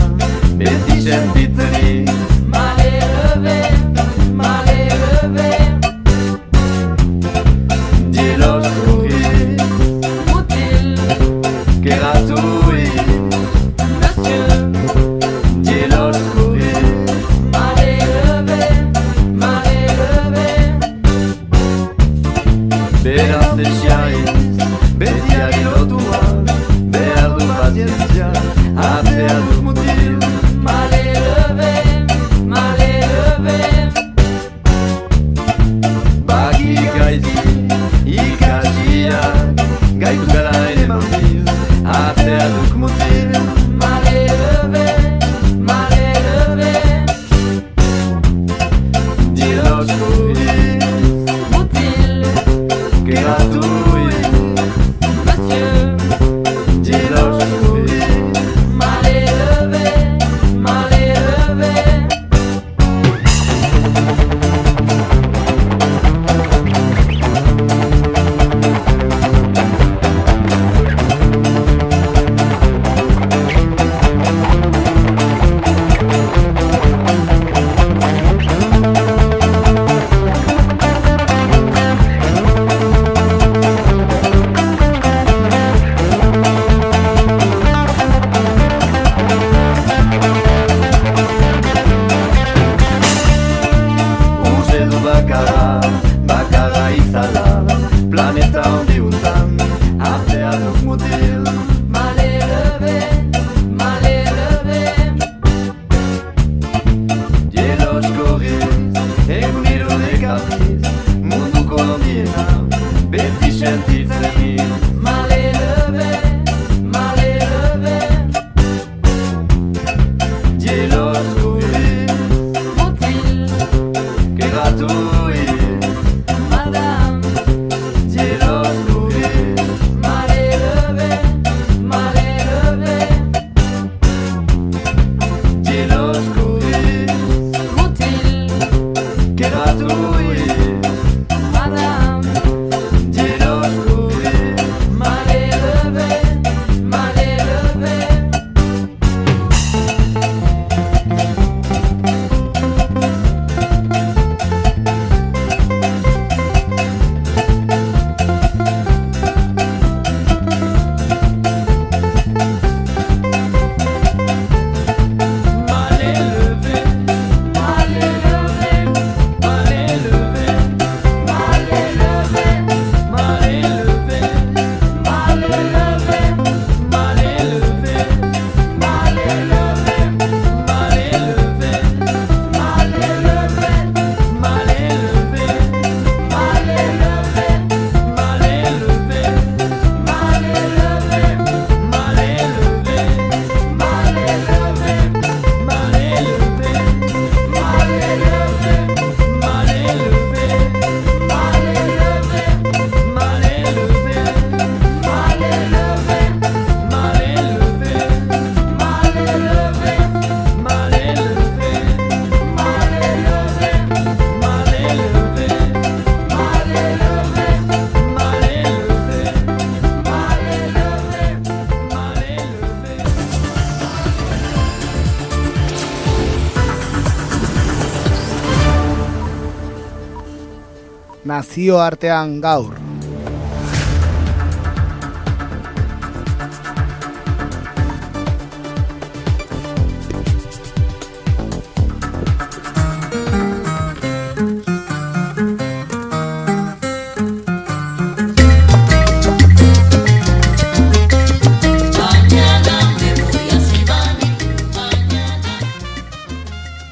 zio artean gaur.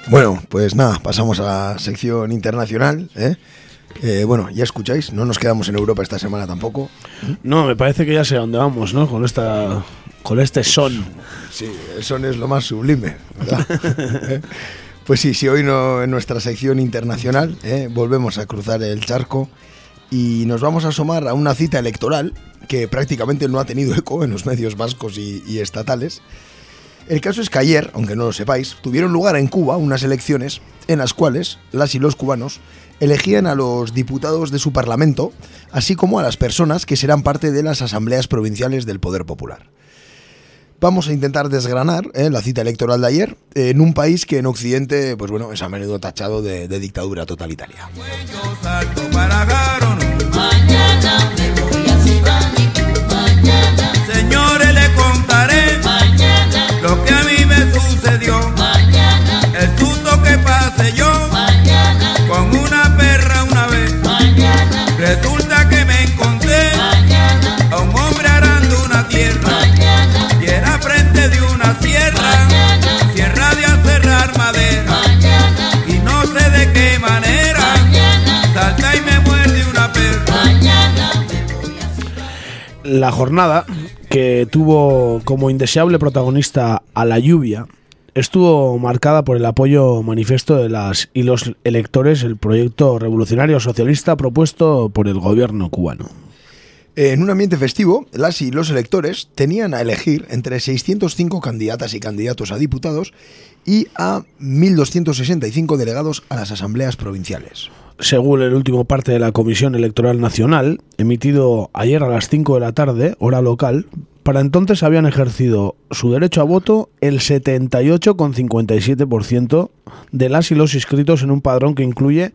Bueno, pues nada, pasamos a la sección internacional. ¿eh? Eh, bueno, ya escucháis, no nos quedamos en Europa esta semana tampoco. No, me parece que ya sé a dónde vamos, ¿no? Con esta con este son. Sí, el son es lo más sublime, ¿verdad? ¿Eh? Pues sí, sí, hoy no, en nuestra sección internacional ¿eh? volvemos a cruzar el charco y nos vamos a asomar a una cita electoral que prácticamente no ha tenido eco en los medios vascos y, y estatales. El caso es que ayer, aunque no lo sepáis, tuvieron lugar en Cuba unas elecciones en las cuales las y los cubanos elegían a los diputados de su parlamento, así como a las personas que serán parte de las asambleas provinciales del Poder Popular. Vamos a intentar desgranar ¿eh? la cita electoral de ayer en un país que en Occidente, pues bueno, es a menudo tachado de, de dictadura totalitaria. Sucedió. mañana, El susto que pasé yo. Mañana, con una perra una vez. mañana, Resulta que me encontré mañana, a un hombre arando una tierra. mañana, Y era frente de una sierra, mañana, sierra de aserrar madera. mañana, Y no sé de qué manera, mañana, salta y me muerde una perra. mañana, La jornada, que tuvo como indeseable protagonista a la lluvia, estuvo marcada por el apoyo manifiesto de las y los electores el proyecto revolucionario socialista propuesto por el gobierno cubano. En un ambiente festivo, las y los electores tenían a elegir entre 605 candidatas y candidatos a diputados y a 1.265 delegados a las asambleas provinciales. Según el último parte de la Comisión Electoral Nacional, emitido ayer a las 5 de la tarde, hora local, para entonces habían ejercido su derecho a voto el 78,57% de las y los inscritos en un padrón que incluye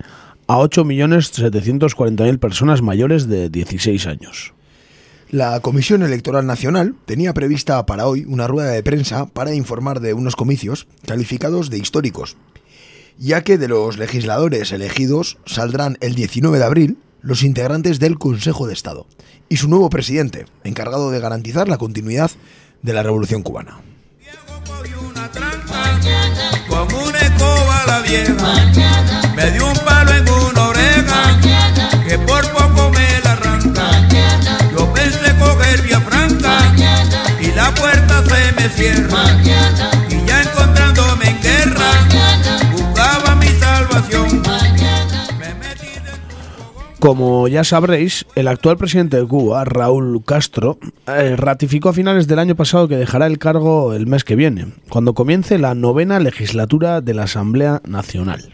a 8.740.000 personas mayores de 16 años. La Comisión Electoral Nacional tenía prevista para hoy una rueda de prensa para informar de unos comicios calificados de históricos, ya que de los legisladores elegidos saldrán el 19 de abril los integrantes del Consejo de Estado y su nuevo presidente, encargado de garantizar la continuidad de la Revolución Cubana. Cogí una tranca con una escoba la vieja. Me dio un palo en una oreja que por poco me la arranca. Yo pensé coger vía franca y la puerta se me cierra. Como ya sabréis, el actual presidente de Cuba, Raúl Castro, eh, ratificó a finales del año pasado que dejará el cargo el mes que viene, cuando comience la novena legislatura de la Asamblea Nacional.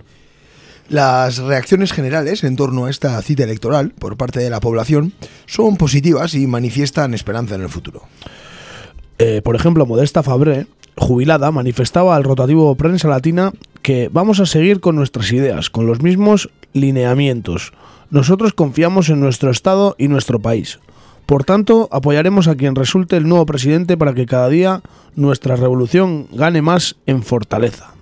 Las reacciones generales en torno a esta cita electoral por parte de la población son positivas y manifiestan esperanza en el futuro. Eh, por ejemplo, Modesta Fabré, jubilada, manifestaba al rotativo Prensa Latina que vamos a seguir con nuestras ideas, con los mismos lineamientos. Nosotros confiamos en nuestro Estado y nuestro país. Por tanto, apoyaremos a quien resulte el nuevo presidente para que cada día nuestra revolución gane más en fortaleza.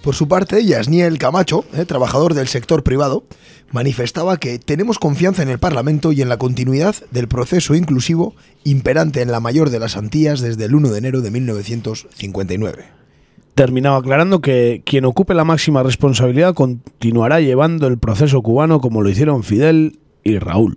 Por su parte, Yasniel Camacho, eh, trabajador del sector privado, manifestaba que tenemos confianza en el Parlamento y en la continuidad del proceso inclusivo imperante en la mayor de las Antillas desde el 1 de enero de 1959. Terminaba aclarando que quien ocupe la máxima responsabilidad continuará llevando el proceso cubano como lo hicieron Fidel y Raúl.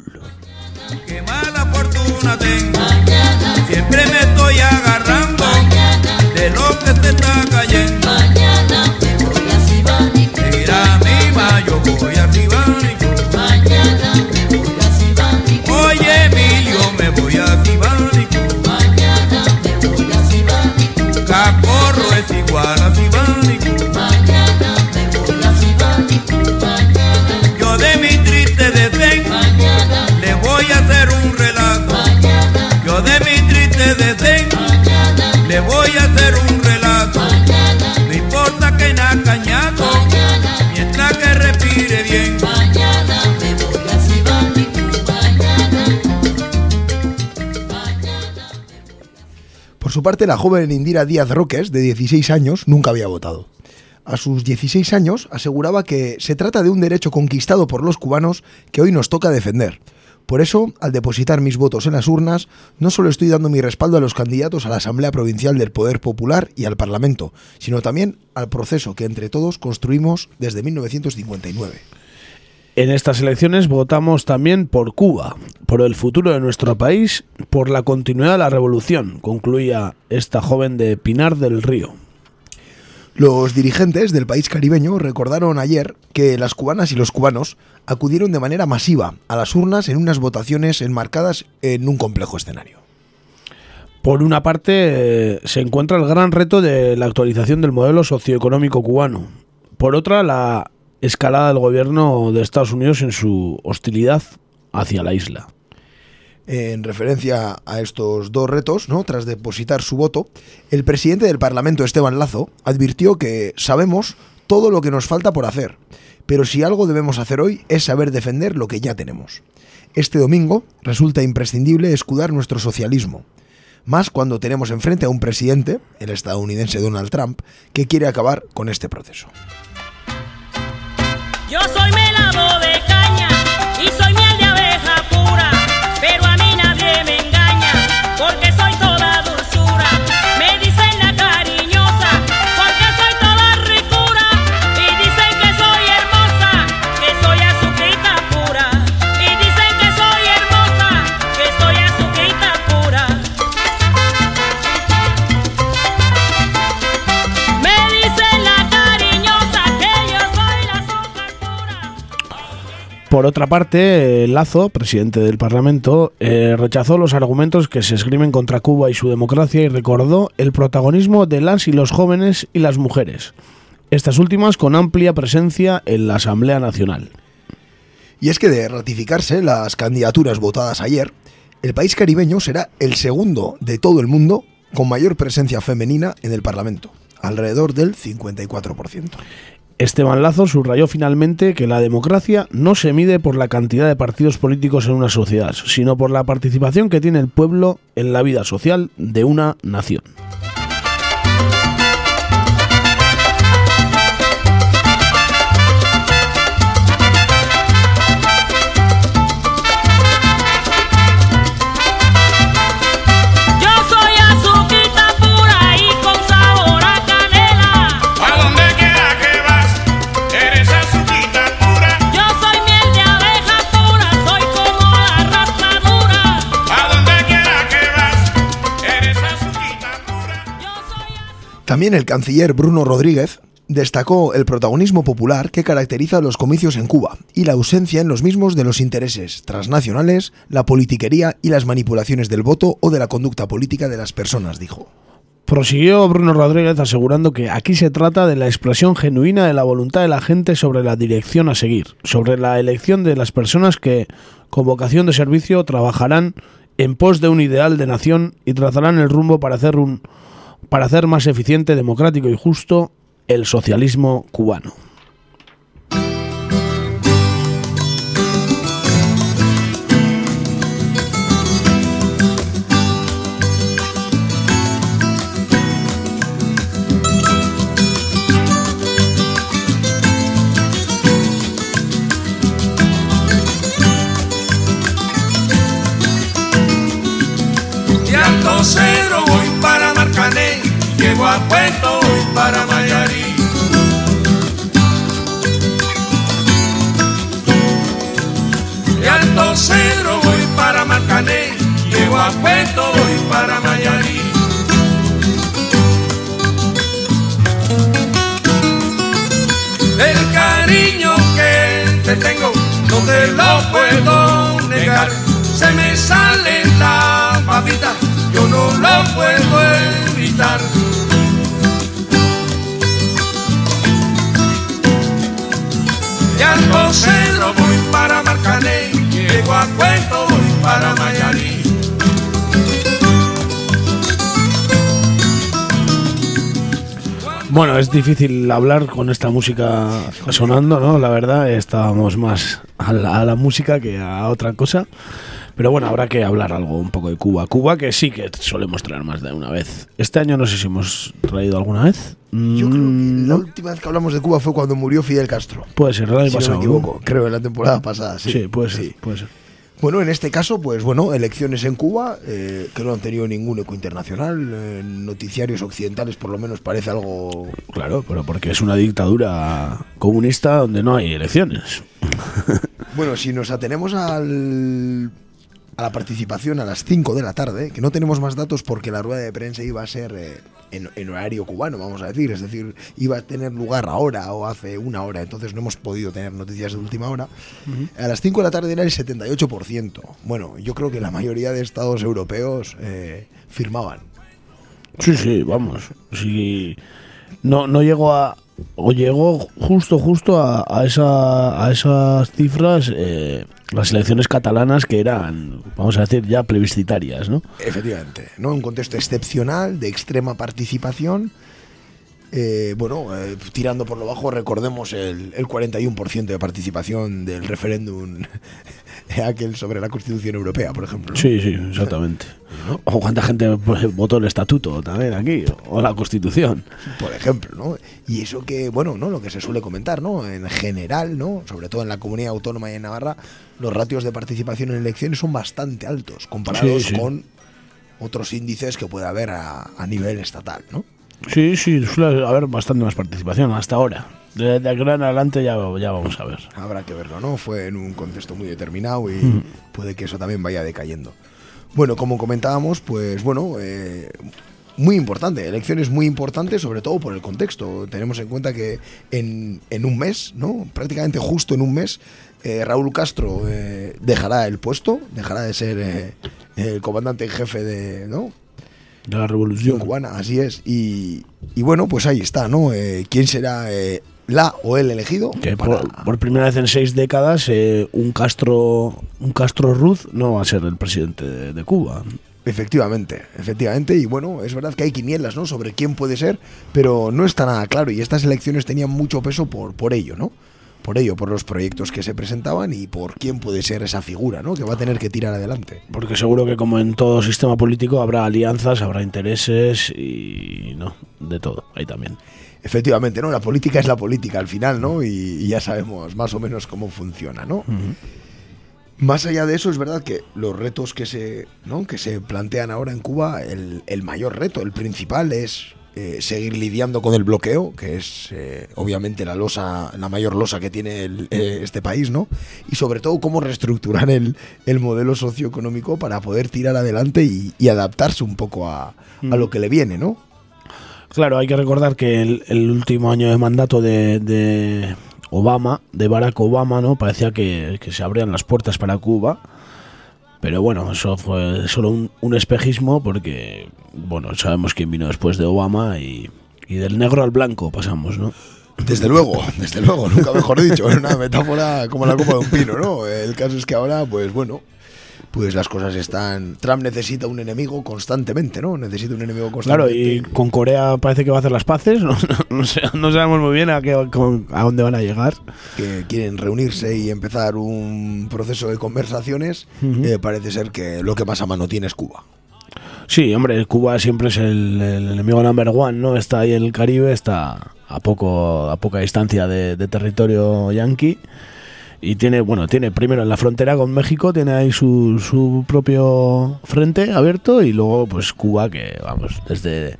Por su parte, la joven Indira Díaz Roques, de 16 años, nunca había votado. A sus 16 años aseguraba que se trata de un derecho conquistado por los cubanos que hoy nos toca defender, Por eso, al depositar mis votos en las urnas, no solo estoy dando mi respaldo a los candidatos a la Asamblea Provincial del Poder Popular y al Parlamento, sino también al proceso que entre todos construimos desde 1959. En estas elecciones votamos también por Cuba, por el futuro de nuestro país, por la continuidad de la revolución, concluía esta joven de Pinar del Río. Los dirigentes del país caribeño recordaron ayer que las cubanas y los cubanos acudieron de manera masiva a las urnas en unas votaciones enmarcadas en un complejo escenario. Por una parte, eh, se encuentra el gran reto de la actualización del modelo socioeconómico cubano. Por otra, la escalada del gobierno de Estados Unidos en su hostilidad hacia la isla. En referencia a estos dos retos, ¿no? tras depositar su voto, el presidente del Parlamento, Esteban Lazo, advirtió que sabemos todo lo que nos falta por hacer, pero si algo debemos hacer hoy es saber defender lo que ya tenemos. Este domingo resulta imprescindible escudar nuestro socialismo, más cuando tenemos enfrente a un presidente, el estadounidense Donald Trump, que quiere acabar con este proceso. Yo soy melado de caña y soy miel Por otra parte, eh, Lazo, presidente del Parlamento, eh, rechazó los argumentos que se esgrimen contra Cuba y su democracia y recordó el protagonismo de las y los jóvenes y las mujeres, estas últimas con amplia presencia en la Asamblea Nacional. Y es que de ratificarse las candidaturas votadas ayer, el país caribeño será el segundo de todo el mundo con mayor presencia femenina en el Parlamento, alrededor del 54%. Esteban Lazo subrayó finalmente que la democracia no se mide por la cantidad de partidos políticos en una sociedad, sino por la participación que tiene el pueblo en la vida social de una nación. También el canciller Bruno Rodríguez destacó el protagonismo popular que caracteriza los comicios en Cuba y la ausencia en los mismos de los intereses transnacionales, la politiquería y las manipulaciones del voto o de la conducta política de las personas, dijo. Prosiguió Bruno Rodríguez asegurando que aquí se trata de la expresión genuina de la voluntad de la gente sobre la dirección a seguir, sobre la elección de las personas que, con vocación de servicio, trabajarán en pos de un ideal de nación y trazarán el rumbo para hacer un para hacer más eficiente, democrático y justo el socialismo cubano. Alto Cedro voy para Marcané, a Puerto voy para Mayarí. El cariño que te tengo no te lo puedo negar. Se me sale la babita, yo no lo puedo evitar. De Alto Cedro voy para Marcané, Bueno, es difícil hablar con esta música sonando, ¿no? La verdad, estábamos más a la, a la música que a otra cosa. Pero bueno, habrá que hablar algo un poco de Cuba. Cuba que sí que solemos traer más de una vez. Este año no sé si hemos traído alguna vez. Yo creo que Mm, la ¿no? última vez que hablamos de Cuba fue cuando murió Fidel Castro. Puede ser, el año Si no me ¿no? equivoco, creo en la temporada pasada, sí. Sí, puede ser, Sí. puede ser. Bueno, en este caso, pues bueno, elecciones en Cuba, eh, que no han tenido ningún eco internacional, eh, noticiarios occidentales por lo menos parece algo... Claro, pero porque es una dictadura comunista donde no hay elecciones. Bueno, si nos atenemos al, a la participación a las 5 de la tarde, que no tenemos más datos porque la rueda de prensa iba a ser eh, en, en horario cubano, vamos a decir, es decir, iba a tener lugar ahora o hace una hora, entonces no hemos podido tener noticias de última hora. A las 5 de la tarde era el 78%. Bueno, yo creo que la mayoría de estados europeos eh, firmaban. Sí, sí, vamos. Sí, no, no llegó a. O llegó justo, justo a, esa, a esas cifras eh, las elecciones catalanas que eran, vamos a decir, ya plebiscitarias, ¿no? Efectivamente, ¿no? Un contexto excepcional, de extrema participación. Eh, bueno, eh, tirando por lo bajo, recordemos el, el 41% de participación del referéndum aquel sobre la Constitución Europea, por ejemplo. Sí, sí, exactamente. O cuánta gente pues, votó el estatuto también aquí, o la constitución. Por ejemplo, ¿no? Y eso que, bueno, ¿no? Lo que se suele comentar, ¿no? En general, ¿no? Sobre todo en la comunidad autónoma y en Navarra, los ratios de participación en elecciones son bastante altos, comparados Sí, sí. con otros índices que puede haber a, a nivel estatal, ¿no? Sí, sí, suele haber bastante más participación hasta ahora. De, de aquí en adelante ya, ya vamos a ver. Habrá que verlo, ¿no? Fue en un contexto muy determinado y Mm. puede que eso también vaya decayendo. Bueno, como comentábamos, pues bueno, eh, muy importante, elecciones muy importantes, sobre todo por el contexto. Tenemos en cuenta que en, en un mes, ¿no? Prácticamente justo en un mes, eh, Raúl Castro eh, dejará el puesto, dejará de ser eh, el comandante en jefe de, ¿no? De la revolución. cubana, así es. Y, y bueno, pues ahí está, ¿no? Eh, ¿Quién será eh, la o el elegido? Que para- por, por primera vez en seis décadas eh, un Castro un Castro Ruz no va a ser el presidente de, de Cuba. Efectivamente, efectivamente, y bueno, es verdad que hay quinielas, ¿no? Sobre quién puede ser, pero no está nada claro, y estas elecciones tenían mucho peso por, por ello, ¿no? Por ello, por los proyectos que se presentaban y por quién puede ser esa figura, ¿no? Que va a tener que tirar adelante. Porque seguro que como en todo sistema político habrá alianzas, habrá intereses y no, de todo, ahí también. Efectivamente, ¿no? La política es la política al final, ¿no? Y, y ya sabemos más o menos cómo funciona, ¿no? Más allá de eso, es verdad que los retos que se, ¿no? que se plantean ahora en Cuba, el, el mayor reto, el principal, es eh, seguir lidiando con el bloqueo, que es eh, obviamente la losa, la mayor losa que tiene el- eh, este país, ¿no? Y sobre todo cómo reestructurar el, el modelo socioeconómico para poder tirar adelante y, y adaptarse un poco a, a lo que le viene, ¿no? Claro, hay que recordar que el, el último año de mandato de, de Obama, de Barack Obama, ¿no? Parecía que, que se abrían las puertas para Cuba. Pero bueno, eso fue solo un, un espejismo porque, bueno, sabemos quién vino después de Obama y, y del negro al blanco pasamos, ¿no? Desde luego, desde luego, nunca mejor dicho, es una metáfora como la copa de un pino, ¿no? El caso es que ahora, pues bueno, pues las cosas están... Trump necesita un enemigo constantemente, ¿no? Necesita un enemigo Claro, constantemente. y con Corea parece que va a hacer las paces, no, no sé- no sabemos muy bien a, qué, a dónde van a llegar. que quieren reunirse y empezar un proceso de conversaciones, eh, parece ser que lo que más a mano tiene es Cuba. Sí, hombre, Cuba siempre es el, el enemigo number one, ¿no? Está ahí en el Caribe, está a poco a poca distancia de, de territorio yanqui y tiene, bueno, tiene primero en la frontera con México, tiene ahí su, su propio frente abierto y luego pues Cuba que, vamos, desde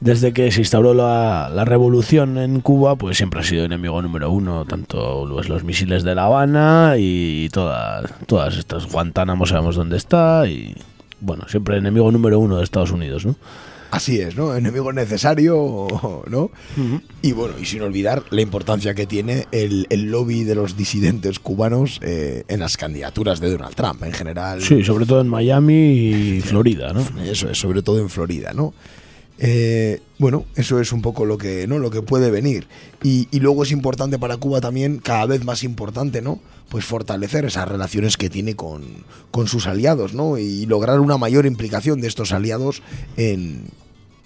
desde que se instauró la, la revolución en Cuba, pues siempre ha sido enemigo número uno, tanto los, los misiles de La Habana y todas, todas estas. Guantánamo sabemos dónde está y, bueno, siempre enemigo número uno de Estados Unidos, ¿no? Así es, ¿no? Enemigo necesario, ¿no? Y bueno, y sin olvidar la importancia que tiene el, el lobby de los disidentes cubanos eh, en las candidaturas de Donald Trump en general. Sí, sobre todo en Miami y Florida, ¿no? Eso es, sobre todo en Florida, ¿no? Eh, bueno, eso es un poco lo que, ¿no? lo que puede venir. Y, y luego es importante para Cuba también, cada vez más importante, ¿no? Pues fortalecer esas relaciones que tiene con, con sus aliados, ¿no? Y lograr una mayor implicación de estos aliados en,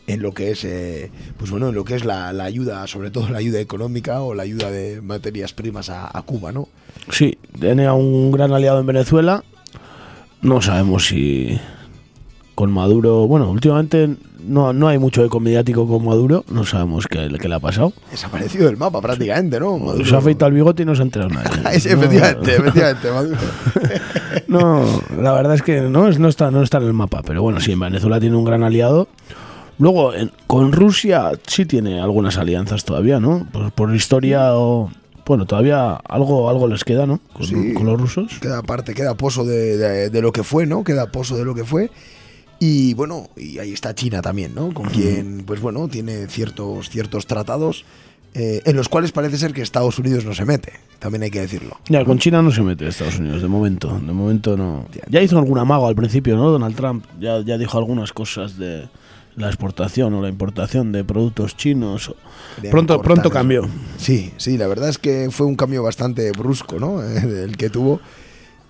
en lo que es, eh, pues bueno, en lo que es la, la ayuda, sobre todo la ayuda económica o la ayuda de materias primas a, a Cuba, ¿no? Sí, tiene a un gran aliado en Venezuela. No sabemos si, con Maduro. Bueno, últimamente no, no hay mucho eco mediático con Maduro, no sabemos qué, qué le ha pasado. Desaparecido del mapa prácticamente, ¿no? Maduro. Se ha afeitado el bigote y no se ha enterado nadie. Sí, efectivamente, efectivamente, Maduro. No, la verdad es que no, es- no, está, no está en el mapa, pero bueno, sí, en Venezuela tiene un gran aliado. Luego, en- con Rusia sí tiene algunas alianzas todavía, ¿no? Por, por historia o... Bueno, todavía algo, algo les queda, ¿no? Con, Sí. con los rusos. Queda parte, queda pozo de, de- de lo que fue, ¿no? Queda pozo de lo que fue. Y bueno, y ahí está China también, ¿no? Con quien, pues bueno, tiene ciertos, ciertos tratados eh, en los cuales parece ser que Estados Unidos no se mete. También hay que decirlo. Ya, con China no se mete Estados Unidos, de momento. De momento no. Ya hizo algún amago al principio, ¿no? Donald Trump ya, ya dijo algunas cosas de la exportación o la importación de productos chinos. Pronto, pronto cambió. Sí, sí, la verdad es que fue un cambio bastante brusco, ¿no? el que tuvo.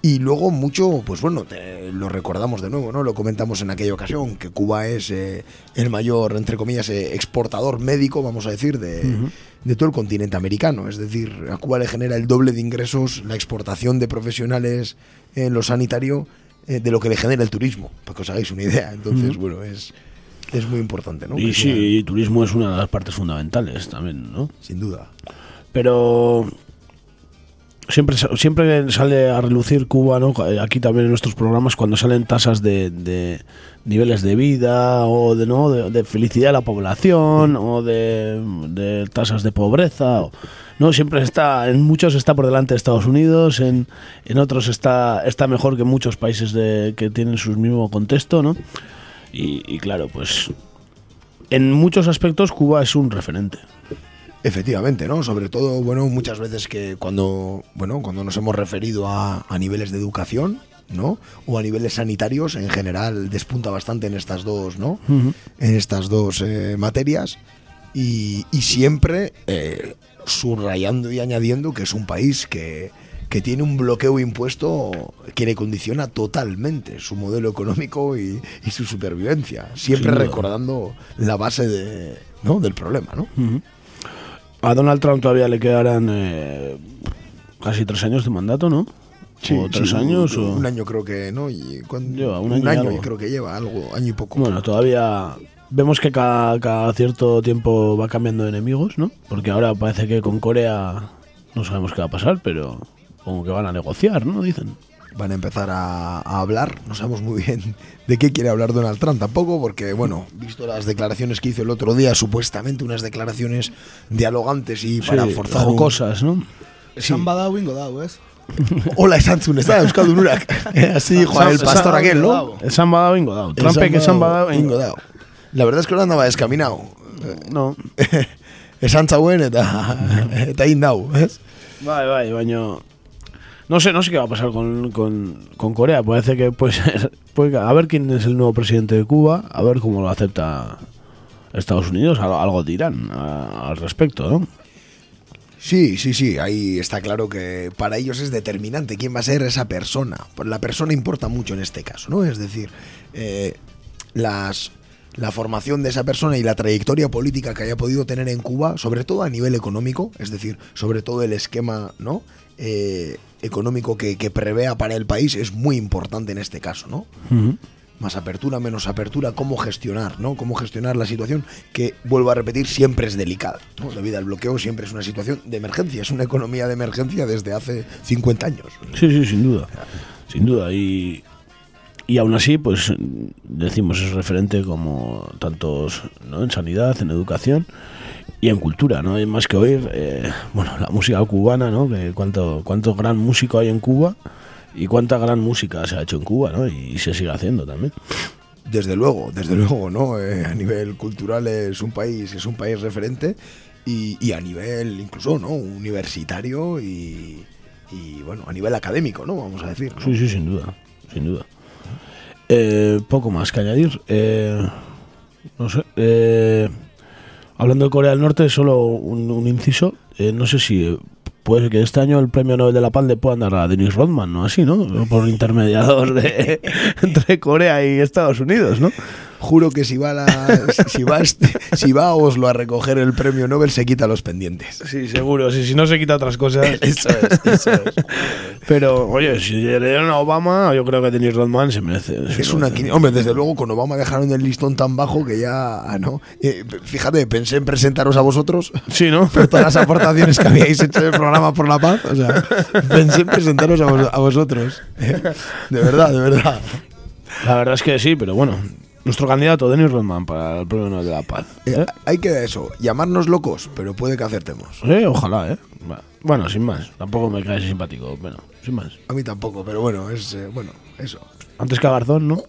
Y luego mucho, pues bueno, te- lo recordamos de nuevo, ¿no? Lo comentamos en aquella ocasión, que Cuba es eh, el mayor, entre comillas, eh, exportador médico, vamos a decir, de, de todo el continente americano. Es decir, a Cuba le genera el doble de ingresos la exportación de profesionales en lo sanitario eh, de lo que le genera el turismo, para que os hagáis una idea. Entonces, bueno, es, es muy importante, ¿no? Y Que sí, sea- y turismo es una de las partes fundamentales también, ¿no? Sin duda. Pero siempre, siempre sale a relucir Cuba, ¿no? Aquí también en nuestros programas cuando salen tasas de, de niveles de vida o de, ¿no? de, de felicidad de la población o de, de tasas de pobreza. o- no, siempre está, en muchos está por delante de Estados Unidos, en, en otros está, está mejor que muchos países de, que tienen su mismo contexto, ¿no? Y, y claro, pues en muchos aspectos Cuba es un referente. Efectivamente, ¿no? Sobre todo, bueno, muchas veces que cuando, bueno, cuando nos hemos referido a, a niveles de educación, ¿no? O a niveles sanitarios, en general despunta bastante en estas dos, ¿no? En estas dos eh, materias. Y, y siempre eh, subrayando y añadiendo que es un país que, que tiene un bloqueo impuesto que le condiciona totalmente su modelo económico y, y su supervivencia. Siempre recordando la base de, ¿no? del problema, ¿no? A Donald Trump todavía le quedarán eh, casi tres años de mandato, ¿no? o tres sí, años. Un, o... un año creo que, ¿no? Y cuan- Lleva un un, año y año, y creo que lleva algo, año y poco. Bueno, todavía vemos que cada, cada cierto tiempo va cambiando de enemigos, ¿no? Porque ahora parece que con Corea no sabemos qué va a pasar, pero como que van a negociar, ¿no? Dicen. Van a empezar a, a hablar, no sabemos muy bien de qué quiere hablar Donald Trump tampoco, porque, bueno, visto las declaraciones que hizo el otro día, supuestamente unas declaraciones dialogantes y para Sí, forzar un- jocosas, ¿no? Esan badau, ingo dau, ez? Hola, esantzun, ez da, Euskaldun urak. Así dijo el pastor aquel, ¿no? Esan badao ingo dao. Trumpek esan badao ingo dau. La verdad es que ahora andaba descaminado. No. Esan zauen eta, eta indau, ez? Bai, bai, baño... No sé, no sé qué va a pasar con, con, con Corea. Parece que puede ser... puede- a ver quién es el nuevo presidente de Cuba, a ver cómo lo acepta Estados Unidos. Algo, dirán al respecto, ¿no? Sí, sí, sí, ahí está claro que para ellos es determinante quién va a ser esa persona. La persona importa mucho en este caso, ¿no? Es decir, eh, las, la formación de esa persona y la trayectoria política que haya podido tener en Cuba, sobre todo a nivel económico, es decir, sobre todo el esquema, ¿no? Eh, económico que, que prevea para el país es muy importante en este caso, ¿no? más apertura, menos apertura, cómo gestionar, ¿no? Cómo gestionar la situación que, vuelvo a repetir, siempre es delicada, ¿no? Debido al bloqueo siempre es una situación de emergencia, es una economía de emergencia desde hace 50 años. Sí, sí, sin duda. Sin duda. Y, y aún así, pues decimos, es referente como tantos ¿no? en sanidad, en educación y en cultura, ¿no? Hay más que oír, eh, bueno, la música cubana, ¿no? Que cuánto, cuánto gran músico hay en Cuba y cuánta gran música se ha hecho en Cuba, ¿no? Y, se sigue haciendo también. Desde luego, desde luego, ¿no? Eh, a nivel cultural es un país, es un país referente y, y a nivel incluso, ¿no? Universitario y, y, bueno, a nivel académico, ¿no? Vamos a decir. ¿no? Sí, sí, sin duda, sin duda. Eh, poco más que añadir. Eh, no sé. eh, hablando de Corea del Norte, solo un, inciso. Eh, no sé si eh, puede que este año el premio Nobel de la Paz le puedan dar a Dennis Rodman, ¿no? Así, ¿no? Por intermediador de, entre Corea y Estados Unidos, ¿no? Juro que si va, la, si, va a este- si va a Oslo a recoger el premio Nobel se quita los pendientes. Sí, seguro. Si, si no se quita otras cosas. Eso es, eso es. Pero, oye, si le dieron a Obama, yo creo que Dennis Rodman se merece. Es una Hombre, desde luego con Obama dejaron el listón tan bajo que ya, ah, ¿no? Eh, fíjate, pensé en presentaros a vosotros. Sí, ¿no? Por todas las aportaciones que habíais hecho del programa por la paz. O sea, pensé en presentaros a, vos- a vosotros. Eh, De verdad, de verdad. La verdad es que sí, pero bueno. Nuestro candidato, Dennis Rodman, para el premio Nobel de la Paz. Eh, Hay que eso, llamarnos locos, pero puede que acertemos. Eh, ojalá, ¿eh? Bueno, sin más. Tampoco me cae simpático. Bueno, sin más. A mí tampoco, pero bueno, es eh, bueno, eso. Antes que a Garzón, ¿no?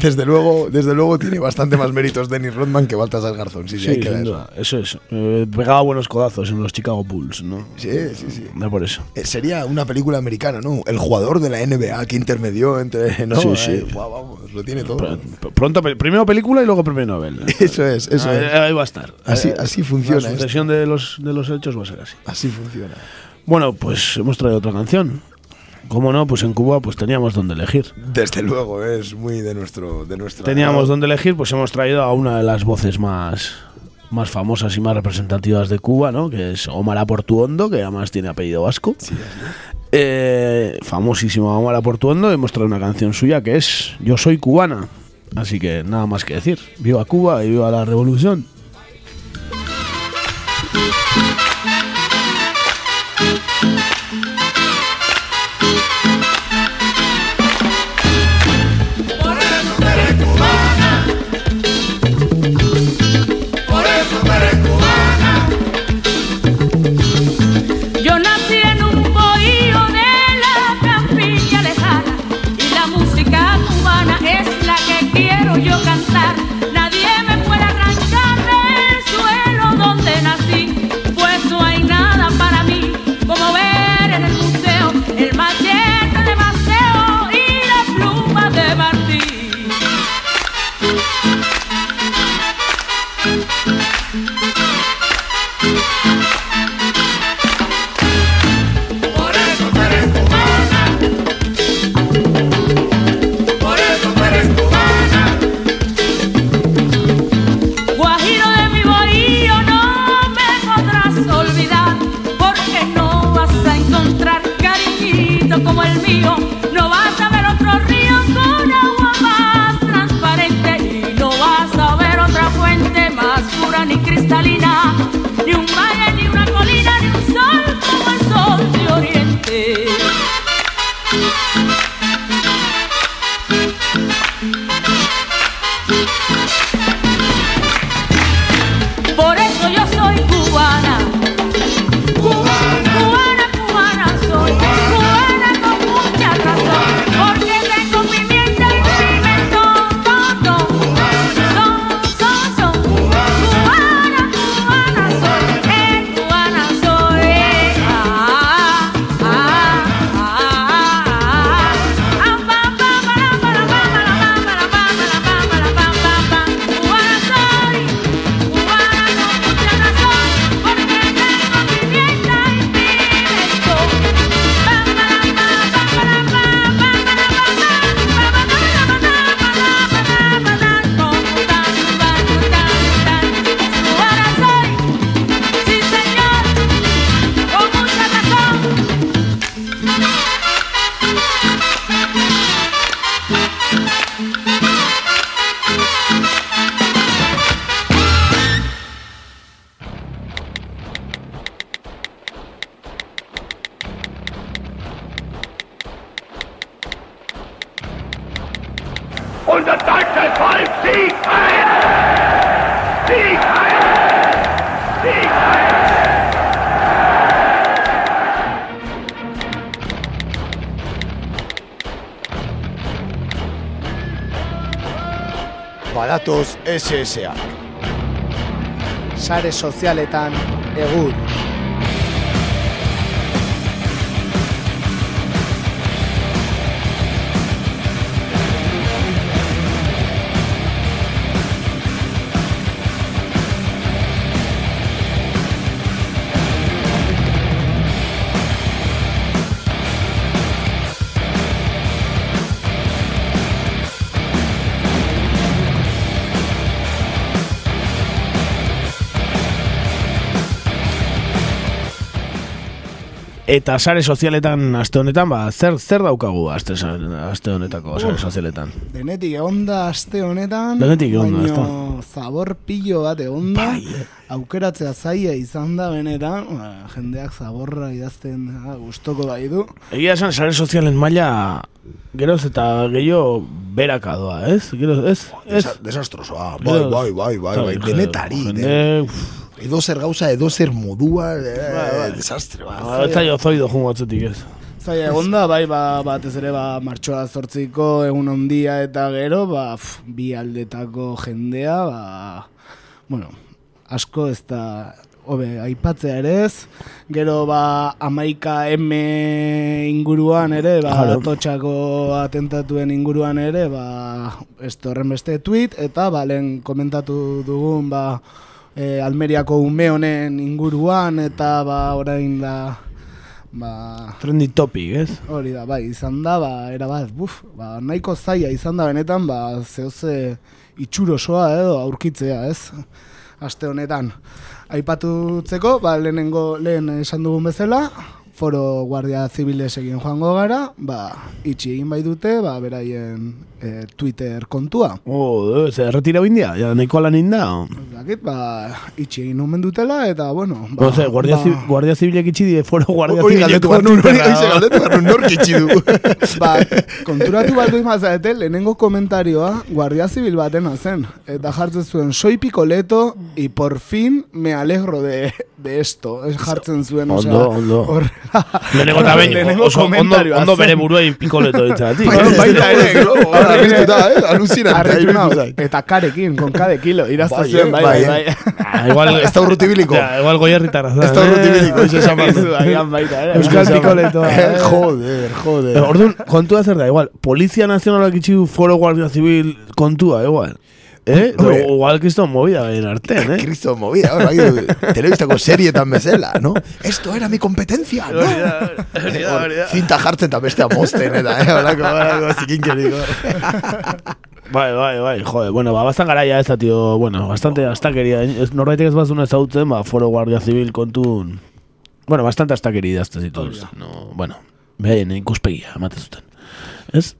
Desde luego, desde luego tiene bastante más méritos Dennis Rodman que Baltasar Garzón, sí, sí, Sí, hay que sin eso. duda. Eso es. Eh, pegaba buenos codazos en los Chicago Bulls, ¿no? Sí, sí, sí. No por eso. Eh, Sería una película americana, ¿no? El jugador de la NBA que intermedió entre. ¿no? Sí, Eh, sí. guau, vamos, lo tiene todo. Pr- Pronto, primero película y luego premio Nobel. Eso es, eso es. ahí va a estar. Así- Eh, así funciona La sucesión de los, de los hechos va a ser así. Así funciona. Bueno, pues hemos traído otra canción. ¿Cómo no? Pues en Cuba pues teníamos donde elegir. Desde luego, es muy de nuestro. De nuestro Teníamos donde elegir, pues hemos traído a una de las voces más, más famosas y más representativas de Cuba, ¿no? Que es Omar Aportuondo, que además tiene apellido vasco. Eh, famosísima Omar Aportuondo. Hemos traído una canción suya que es Yo soy cubana. Así que nada más que decir. Viva Cuba y viva la revolución. CSR Sare sozialetan egun Eta sare sozialetan aste honetan, ba, zer zer daukagu aste, aste honetako sare sozialetan? Denetik egon da aste honetan, Denetik egon da, baino zabor pilo bat egon da, aukeratzea zaila izan da benetan, ba, jendeak zaborra idazten ah, gustoko bai du. Egia esan sare sozialen maila geroz eta gehiago beraka doa, ez? Geroz, ez? ez? Desa, desastrosoa, bai, bai, bai, bai, bai, denetari. Jende, Edo zer gauza, edo zer modua, eh, desastre bat. ba, ez zaio zoido jungo atzetik ez. Zaila egon da, bai, ba, batez ere, ba, martxoa zortziko egun ondia eta gero, ba, pf, bi aldetako jendea, ba, bueno, asko ez da, hobe, aipatzea ere ez, gero, ba, amaika M inguruan ere, ba, Claro. totxako atentatuen inguruan ere, ba, ez horren beste tweet, eta, ba, lehen komentatu dugun, ba, e, Almeriako ume honen inguruan, eta, ba, orain da, ba, Trendy topic, ez? Hori da, bai, izan da, ba, era bat, buf, ba, nahiko zaila izan da benetan, ba, zehoze itxurosoa edo aurkitzea, ez? Aste honetan. Aipatutzeko, ba, lehenengo, lehen esan dugun bezala, foro guardia zibilez egin joango gara, ba, itxi egin bai dute, ba, beraien e, Twitter kontua. Oh, ze erretira india, ja, nahiko lan inda. Dakit, ba, itxi egin omen dutela, eta, bueno, ba, Ose, guardia, ba, zi, guardia zibilek itxi die, foro guardia zibilek galdetu behar nun, hori galdetu behar nun, nork itxi du. ba, konturatu bat duin mazarete, lehenengo komentarioa guardia zibil batena zen. Eta jartzen zuen, soy picoleto y por fin me alegro de, de esto. Jartzen zuen, osea, Ondo, ondo. Lehenengo eta behin, oso ondo, ondo bere buruei pikoleto ditzatik. Baita ere, argiztuta, eh, zait. eta karekin, con kade kilo, irazten Bai, eh, bai, bai, bai, eh. bai. Ah, igual, Ez da urrutibiliko. Igual goierritarra. Ez da urrutibiliko, eso esan baita, ere. Euskal pikoletoa. Eh, Joder, joder. Orduan, kontua zer da, igual, Polizia Nazionalak itxi du foro guardia zibil kontua, igual. Eh? Hombre. O, igual kriston movida bain artean, eh? Cristo movida, ahora, bai, telebistako serietan bezala, no? Esto era mi competencia, no? Hor, Zinta jartzen eta beste amosten, eta, eh? Olako, olako, zikinkeriko. Bai, bai, bai, jode, bueno, ba, bastan garaia ez da, tío, bueno, bastante astakeria, ez, norbaitek ez bazuna ezautzen, ba, foro guardia zibil kontun, bueno, bastante astakeria idazte zitu, no, bueno, behaien ikuspegia, emate zuten, ez?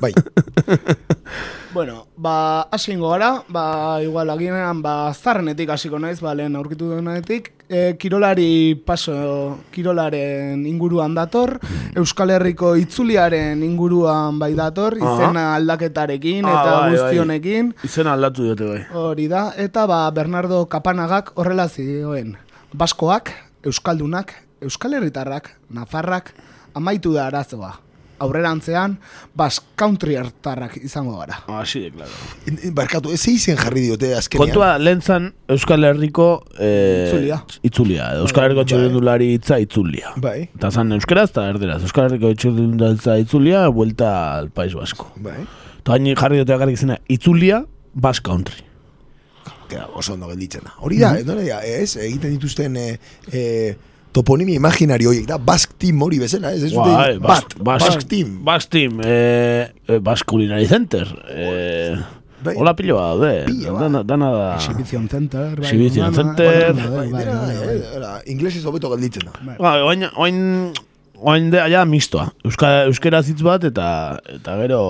Bai, Bueno, ba, hasi ingo gara, ba, igual aginean, ba, zarrenetik hasiko naiz, ba, lehen aurkitu denetik, e, kirolari paso, kirolaren inguruan dator, Euskal Herriko itzuliaren inguruan bai dator, Aha. izena aldaketarekin Ah, eta bai, bai. guztionekin, Izena aldatu dute, bai. hori da, eta ba, Bernardo Kapanagak horrela zioen, Baskoak, Euskaldunak, Euskal Herritarrak, Nafarrak, amaitu da arazoa. Aurrerantzean, Bas Country hartarrak izango gara. Asi de, claro. barkatu, ez izen jarri diote azkenean. Kontua lentzan Euskal Herriko eh, Itzulia. itzulia. edo Euskal Herriko txirrendulari hitza itzulia. Bai, Eta zan euskeraz eta erderaz. Euskal Herriko txirrendulari hitza itzulia, vuelta al País Vasco. bai. Eta hain jarri dute agarrik izena itzulia, Basque Country. Kera, oso ondo gelditzen da. Hori da, mm ez, egiten dituzten eh, eh, toponimia imaginario horiek, da, Basque Team hori bezala, ez? ez dute- Bai, bat, Bas- Basque Team. Basque Team, eh, eh, Basque Culinary Center. Eh, Bai. Hola piloa daude. Pilo bat. Dana, dana da... Exhibition Center, bai. Exhibition Center. bai, bai, bai, bai, bai. hola, inglesez hobeto gelditzen da. Ba, oain, oain, oain de, ja, mistoa. Euska, euskera hitz bat eta eta gero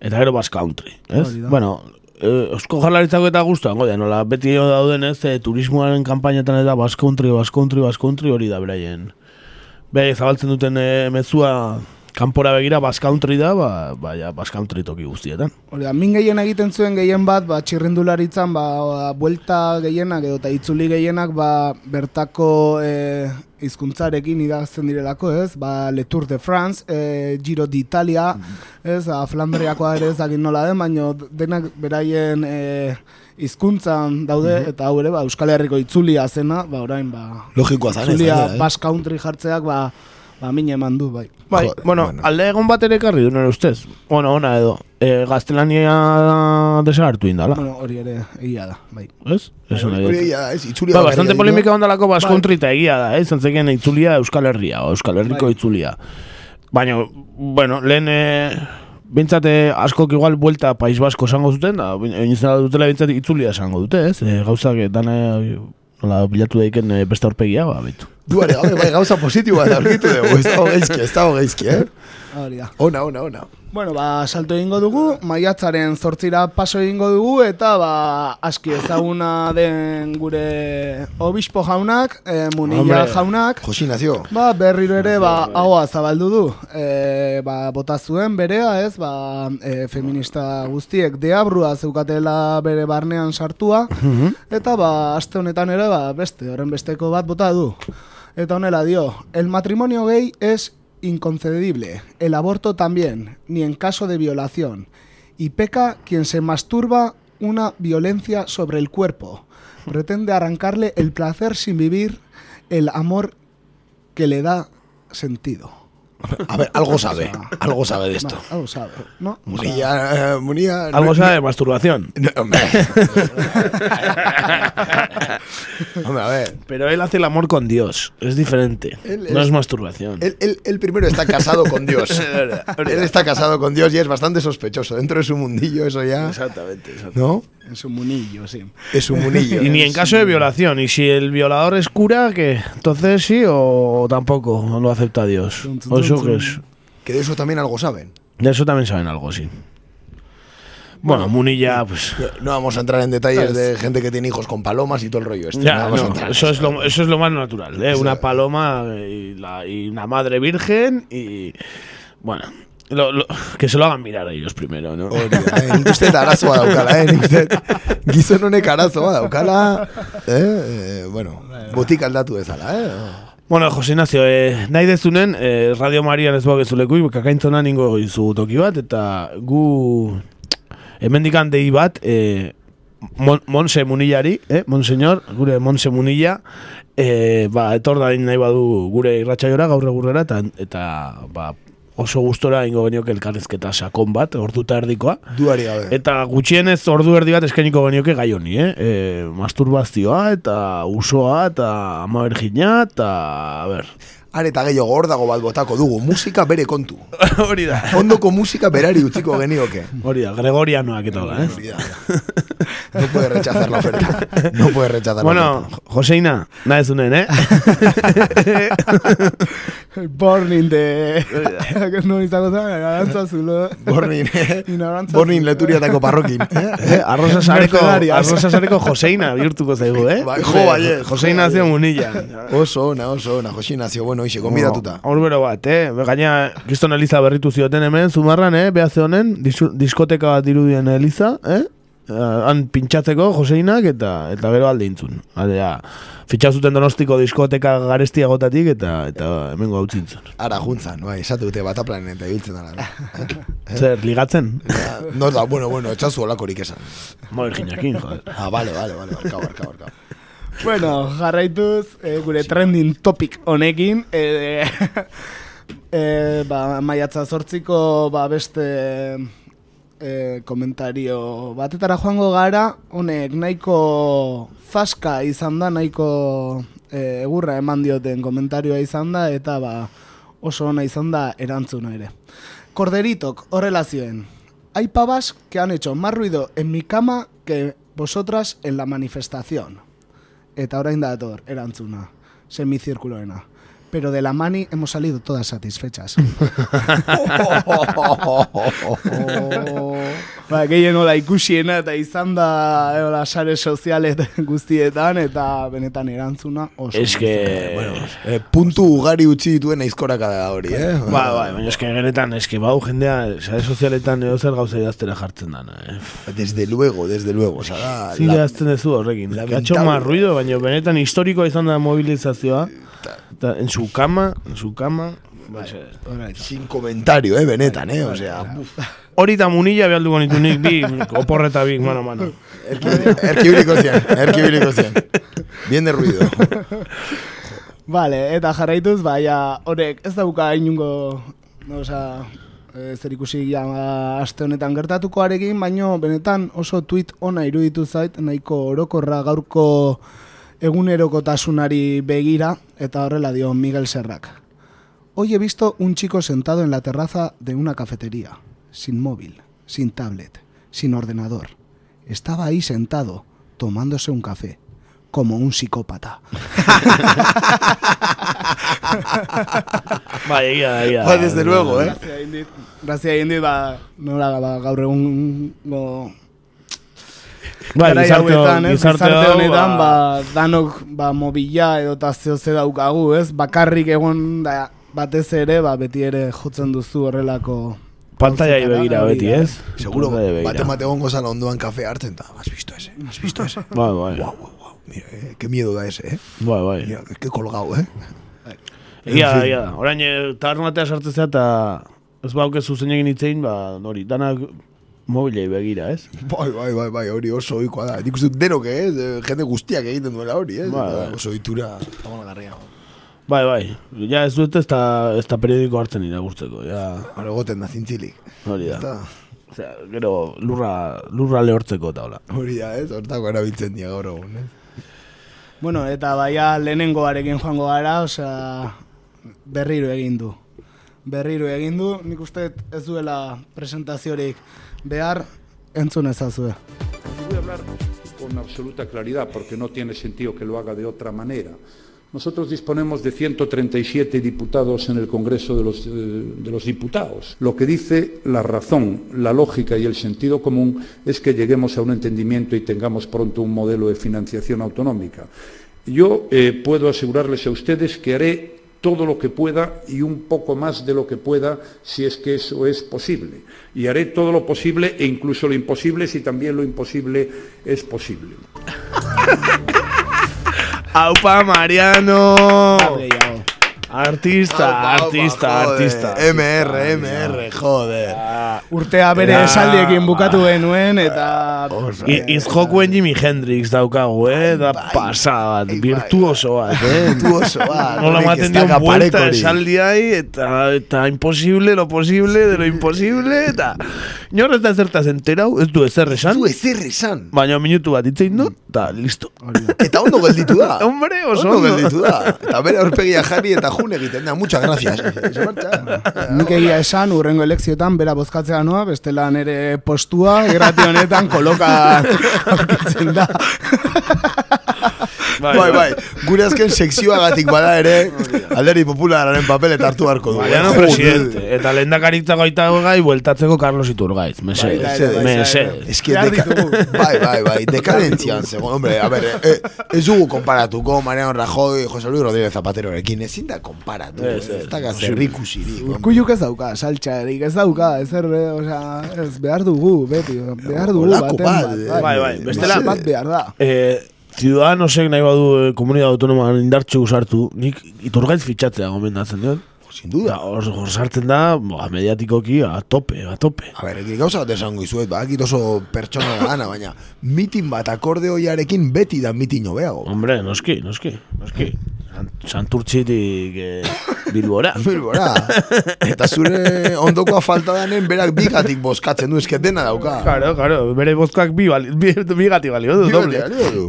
eta gero Basque Country, ez? Bueno, Eusko Jaurlaritzako eta guztuan, goia, nola beti dauden ez, eh, turismoaren kanpainetan eta Country, Basque Country hori da beraien. Bai, zabaltzen duten eh, mezua kanpora begira Basque Country da, ba, ba ja, Basque Country toki guztietan. Hori min gehien egiten zuen gehien bat, ba, txirrindularitzan, ba, buelta gehienak edo eta itzuli gehienak, ba, bertako e, hizkuntzarekin idazten direlako, ez? Ba, Le Tour de France, e, Giro d'Italia, ez? Ba, Flandriakoa ere ez dakit nola den, baino denak beraien e, hizkuntzan daude, eta hau ere, ba, Euskal Herriko itzulia zena, ba, orain, ba, Logikoa zan, ez itzulia da, eh? Basque Country jartzeak, ba, ba, min eman du, bai. Bai, Joder, bueno, bueno. alde egon bat ere ekarri du nire ustez. Bueno, ona edo. E, gaztelania desagertu indala. Bueno, hori ere egia da, bai. Ez? Nahi Hori dut. ja, ez, itzulia Ba, bastante polemika ondalako Basque Bai. Eta egia da, eh? Zantzeken itzulia Euskal Herria, o Euskal Herriko Bai. itzulia. Baina, bueno, lehen eh, bintzate askok igual buelta País Basko esango zuten, da, dutela bintzate itzulia esango dute, ez? E, gauzak dana nola bilatu daiken eh, beste aurpegia, ba, betu. Duare gabe, bai gauza positiboa da aurkitu dugu, ez dago geizki, ez dago geizki, eh? Hori da. Ona, ona, ona. Bueno, ba, salto egingo dugu, maiatzaren zortzira paso egingo dugu, eta ba, aski ezaguna den gure obispo jaunak, e, munilla Hombre. jaunak, Josi nazio. Ba, berriro ere, ba, ahoa zabaldu du. E, ba, bota zuen berea, ez, ba, e, feminista guztiek deabrua zeukatela bere barnean sartua, eta ba, aste honetan ere, ba, beste, horren besteko bat bota du. Eta honela dio, el matrimonio gay es inconcebible, el aborto también, ni en caso de violación, y peca quien se masturba una violencia sobre el cuerpo. Pretende arrancarle el placer sin vivir el amor que le da sentido. A ver, algo sabe, algo sabe de esto. Algo sabe, ¿no? Munilla, eh, Munilla... Algo sabe de masturbación. no, hombre. Hombre, a ver. Pero él hace el amor con Dios, es diferente. Él no es- es masturbación. Él, él- él primero está casado con Dios. él está casado con Dios y es bastante sospechoso. Dentro de su mundillo, eso ya. Exactamente, exactamente. ¿No? Es un munillo, sí. Es un munillo. Y ni en caso de violación. Y si el violador es cura, que entonces sí o tampoco no lo acepta Dios. O eso tum, que tum. es. Que de eso también algo saben. De eso también saben algo, sí. Bueno, Munilla, pues. No vamos a entrar en detalles de gente que tiene hijos con palomas y todo el rollo este. Ya, no no, eso, es lo, eso es lo más natural, ¿eh? Una paloma y, la- y una madre virgen y. Bueno, lo- lo- que se lo hagan mirar a ellos primero, ¿no? Hori eh? Nik uste dut arazoa daukala, eh? Nik uste gizon honek arazoa daukala, eh? eh bueno, botik aldatu dezala, eh? Bueno, Jose Ignacio, eh, nahi dezunen, eh, Radio Marian ez bagezuleku, kakaintzona ningo izu toki bat, eta gu hemendikan dei bat, eh, Mon, Monse Munillari, eh, Monseñor, gure Monse Munilla, eh, ba, etor da nahi badu gure irratxaiora, gaur egurrera, eta, eta ba, oso gustora ingo genioke elkarrezketa sakon bat, orduta erdikoa. Duari gabe. Eta gutxienez ordu erdi bat eskainiko genioke gai honi, eh? E, masturbazioa eta usoa eta ama bergina eta, a ber. Are eta gehiago hor dago bat botako dugu, musika bere kontu. Hori da. Fondoko musika berari utziko genioke. Hori da, gregorianoak eta hola, Hori eh? da. No puede rechazar la oferta. No puede rechazar la Bueno, oferta. Joseina, nahi zunen, eh? Bornin de... no izango zen, garantza zulo. Bornin, eh? Ignorantza Bornin zulo. leturiatako parrokin. Eh, Arroza sareko, arroza sareko Joseina bihurtuko zaigu, eh? Bai, jo, baiet, Joseina zio baiet. munilla. Oso ona, oso ona, Josi Nazio, bueno, hoxe, konbidatuta. Hor bero bat, eh? Gaina, Kriston Eliza berritu zioten hemen, zumarran, eh? Behaze honen, diskoteka bat dirudien Eliza, eh? Uh, han pintxatzeko Joseinak eta eta gero alde intzun. Aldea, fitxa zuten donostiko diskoteka garestia gotatik eta eta hemengo hau zintzun. Ara, juntzan, bai, esatu dute bataplanen eta ibiltzen dara. Zer, ligatzen? Ja, No da, bueno, bueno, etxazu olakorik esan. Ma virginakin, joder. Ah, vale, vale, vale, barkau, barkau, barkau. Bueno, jarraituz, eh, gure trending topic honekin, eh, eh, ba, maiatza zortziko ba, beste eh, komentario batetara joango gara, honek nahiko faska izan da, nahiko eh, egurra eman dioten komentarioa izan da, eta ba, oso ona izan da erantzuna ere. Corderitok, horrela zioen. Hay pavas que han hecho más ruido en mi cama que vosotras en la manifestación. Eta orain da dator, erantzuna. Semicirculoena. Pero de la mani hemos salido todas satisfechas. ba, gehien hola ikusiena eta izan da eh, hola, sare sozialet guztietan eta benetan erantzuna oso. Es que... Bueno, eh, puntu ugari utzi dituen aizkoraka da hori, eh? Ba, ba, baina eske genetan, eske bau jendea, sare sozialetan edo zer gauza idaztera jartzen dana, eh? Desde luego, desde luego, oza, da... Zin la- idazten dezu horrekin. Que ha hecho Lamentable. más ruido, baina benetan historikoa izan da mobilizazioa. Eta en su cama, en su cama... ba, se- Sin comentario, eh, benetan, eh, osea... buf. Hori eta munilla behalduko nitu nik bi, oporreta bi, mano, mano. Erkibiliko zian, erkibiliko zian. Bien de ruido. Vale, eta jarraituz, baina horrek ez dauka inungo, no, osea, eh, zer ikusi ja, aste honetan gertatukoarekin, baino benetan oso tweet ona iruditu zait, nahiko orokorra gaurko egunerokotasunari begira, eta horrela dio Miguel Serrak. Hoy he visto un chico sentado en la terraza de una cafetería, sin móvil, sin tablet, sin ordenador. Estaba ahí sentado, tomándose un café. como un psicópata. Bai, egia, da, egia. da. Bai, desde luego, eh. Grazia egin dit, grazia egin dit, ba, nola, ba, gaur egun, go, Bai, gizarte, hauetan, ez, gizarte, honetan, ba, ba, danok, ba, mobila edo ta zeo ze daukagu, ez, bakarrik egon, da, batez ere, ba, beti ere jotzen duzu horrelako... pantalla begira hori beti, da. ez? Seguro, bate mate egongo zala ondoan kafe hartzen, eta, has visto ese, has visto ese. Bai, bai. Guau, guau, guau, mira, eh, qué miedo da ese, eh. Bai, bai. Mira, qué colgado, eh. Egia da, En fin. egia da. Orain, eh, tabernatea sartzen zea eta ez bauke zuzen egin itzein, ba, nori, danak mobilei begira, ez? Bai, bai, bai, bai, hori oso ohikoa da. Nik uste denok, eh, jende guztiak egiten duela hori, eh. Bai, bai. Oso itura. Bai, bai. Ja ez dut ez da, ez da periodiko hartzen irakurtzeko, ja. Hora egoten da zintzilik. Hori da. Eta, Osea, gero lurra, lurra lehortzeko eta hola. hori da, ez, hortako erabiltzen dira gaur egun, eh. Bueno, eta baia lehenengoarekin joango gara, osea, berriro egin du. Berriro egin du, nik uste ez duela presentaziorik behar, entzun ezazue. Voy a hablar con absoluta claridad porque no tiene sentido que lo haga de otra manera. Nosotros disponemos de 137 diputados en el Congreso de los, eh, de los Diputados. Lo que dice la razón, la lógica y el sentido común es que lleguemos a un entendimiento y tengamos pronto un modelo de financiación autonómica. Yo eh, puedo asegurarles a ustedes que haré todo lo que pueda y un poco más de lo que pueda si es que eso es posible. Y haré todo lo posible e incluso lo imposible si también lo imposible es posible. Aupa, Mariano! Artista, artista, artista. MR, MR, joder. Urtea bere Ja. esaldiekin bukatu genuen, eta... Izjokuen Jimi Hendrix daukagu, eh? Da pasada bat, virtuoso bat, eh? Virtuoso bat, Nola maten ez dion parekorik. esaldiai, eta, eta imposible, lo posible, de lo imposible, eta... Nor ez da zertaz enterau, ez du ezer esan, Du ezer esan. baina minutu bat itzein du, eta listo. Eta ondo gelditu da. Hombre, oso ondo ondo. gelditu da. Eta bere aurpegia jarri eta jun egiten da. Muchas gracias. Nik egia esan, urrengo elekzioetan, bera bozkatzea noa, bestela nere postua, irrati honetan koloka aurkitzen da. Bai, bai. Gure azken sekzioagatik bada ere, alderdi populararen papelet hartu beharko du. Mariano Joder. presidente, eta lehen dakaritza goita gai, bueltatzeko Carlos Iturgaiz, mesedez, Bai, bai, bai. Es que deka, bai, bai, bai, dekadentzian zegoen, hombre, a ver, eh, ez dugu konparatuko Mariano Rajoy, José Luis Rodríguez Zapaterorekin, ezin da konparatu, Ez, ez, ez, ez da zerrikusirik, hombre. Urkulluk ez dauka, saltxarik ez dauka, ezer, be, osea, ez behar dugu, beti, behar dugu baten bat, bat, eh, Bai, bai, bestela- bat behar da. Eh, Ciudadanosek nahi badu eh, komunidad autonomaan indartxu usartu, nik iturgaiz fitxatzea gomendatzen dut. Sin duda. Hor hor sartzen da, boa, mediatikoki, a tope, a tope. A ber, gauza bat esango izuet, badakit oso pertsona gana, baina mitin bat akorde hoiarekin beti da mitin hobeago. Hombre, noski, noski, noski. Sant- Santurtzitik eh, Bilbora. Bilbora. Eta zure ondokoa falta danen berak bigatik bozkatzen du, eske dena dauka. Claro, claro, bere bozkak bi, bali, bi, bi gati balio du, Bigatik doble. balio du.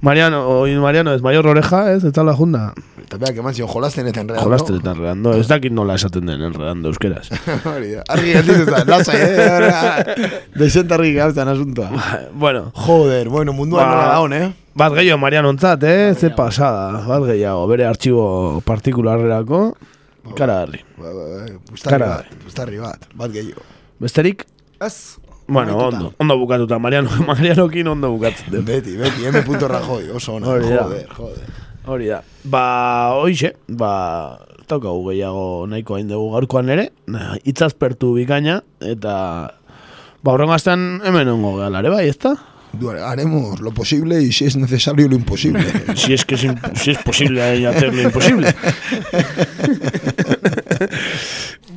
Mariano, oi, Mariano, ez mayor oreja, ez, ez tala junda. Eta berak eman zion jolasten eta enredando. Jolasten eta enredando, ez dakit nola esaten den enredando euskeraz. Argi gelditu zen, lasai, eh? Desent argi gauztan asuntoa. bueno, Joder, bueno, munduan Ba- nola daun, eh? Bat gehiago Mariano ontzat, eh? Ze pasada, bat gehiago, bere artxibo partikularrerako, kara harri. Ba, ba, ba, Kara. bat, pustarri bat, bat gehiago. Besterik, Ez, bueno, Amaituta. ondo, ondo bukatuta, Mariano, Marianokin ondo bukatzen dut. Beti, beti, M. Rajoy, oso ona. Joder, joder. Hori da. Ba, hoixe, ba, taukagu gehiago nahiko hain dugu gaurkoan ere, itzazpertu bikaina, eta, ba, horren astean hemen ongo gehalare, bai, ezta? Haremos lo posible y si es necesario lo imposible. Si es que es, si es posible hacer lo imposible.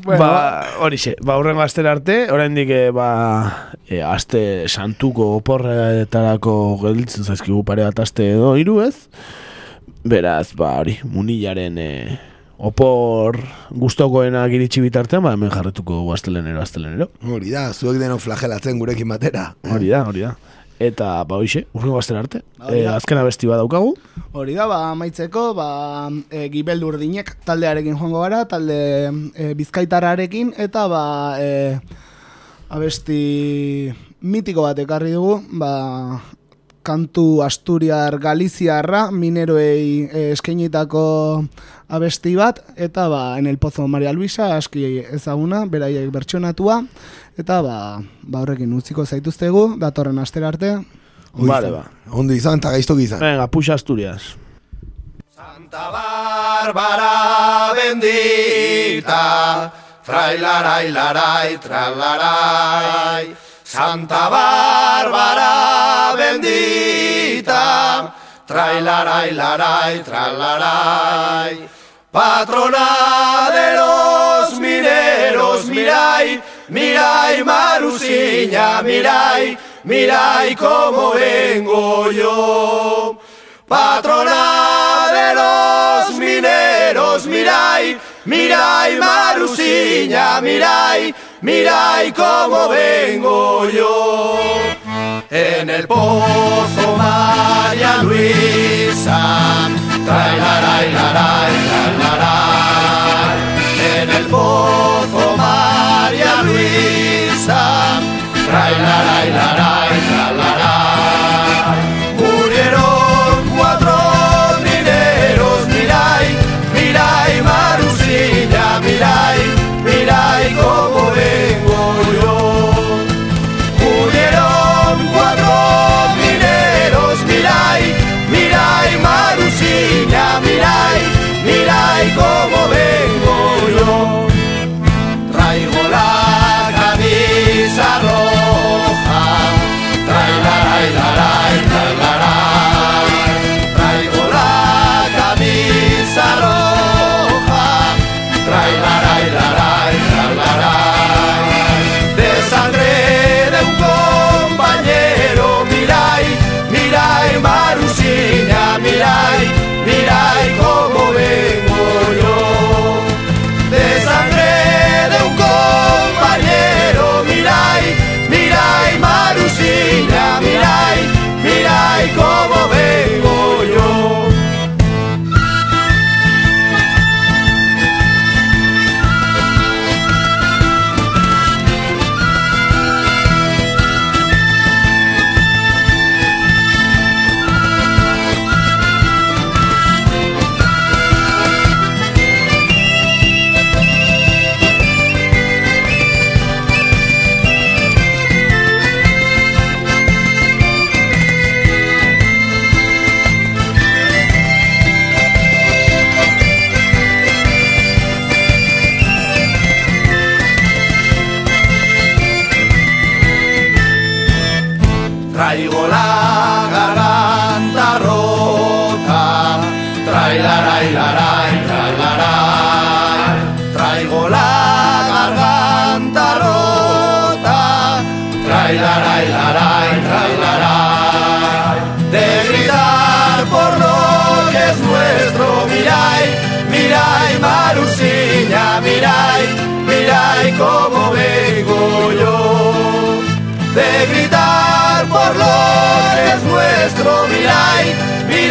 Bueno, ba, horixe, ba, horrengo astera arte, oraindik eh, ba, e, aste santuko oporretarako gelditzen zaizkigu pare bat aste edo hiru ez? Beraz, ba, hori, munilaren e, opor gustokoenak iritsi bitartean, ba, hemen jarretuko astelenero, astelenero. Hori da, zuek denok flagelatzen gurekin batera. Hori da, hori da. Eta, ba, hoxe, urrengo astera arte. E, da. azken abesti bat daukagu. Hori da, ba, amaitzeko, ba, e, gibeldu urdinek taldearekin joango gara, talde e, bizkaitararekin, eta ba, e, abesti mitiko bat ekarri dugu, ba, kantu asturiar galiziarra, mineroei eh, eskainitako abesti bat, eta ba, en el pozo Maria Luisa, aski ezaguna, beraiek bertsonatua, eta ba, ba horrekin utziko zaituztegu, datorren astera arte. Vale, ba. Ondo izan eta gaiztok izan. Venga, puxa Asturias. Bárbara bendita, trailarai, larai, tralarai. Santa Bárbara bendita, trailarai, larai, tralarai. Patrona de los mineros, mirai, mirai, Marusiña, mirai, mirai cómo vengo yo. Patrona de los mineros, mirai, mirai, Marusiña, mirai, mirai cómo vengo yo. En el pozo María Luisa. En el pozo María Luisa,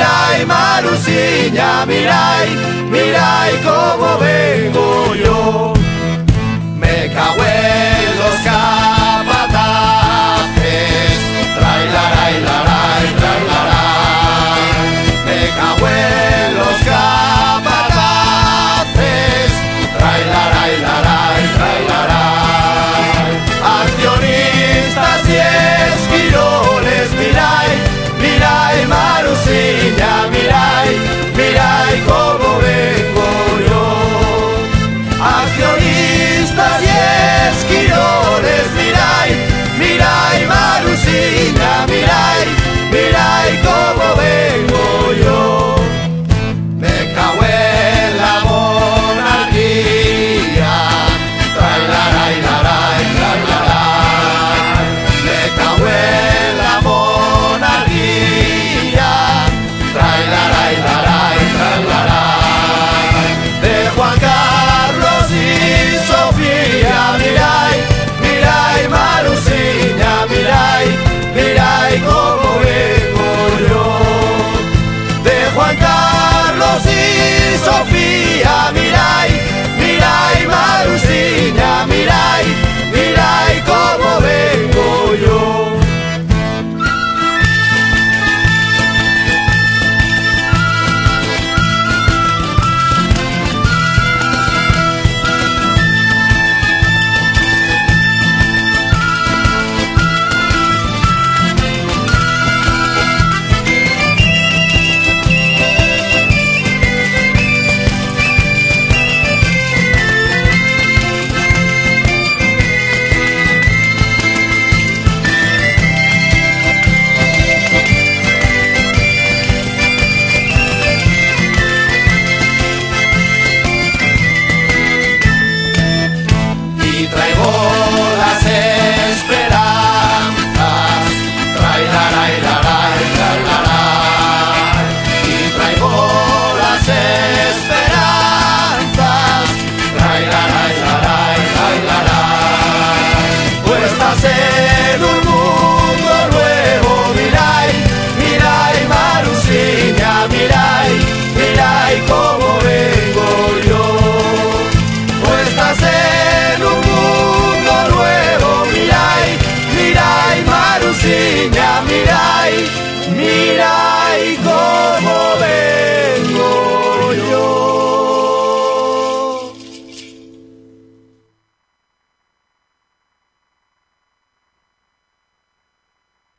mirai, Marusiña, mirai, mirai cómo vengo yo. Me cago en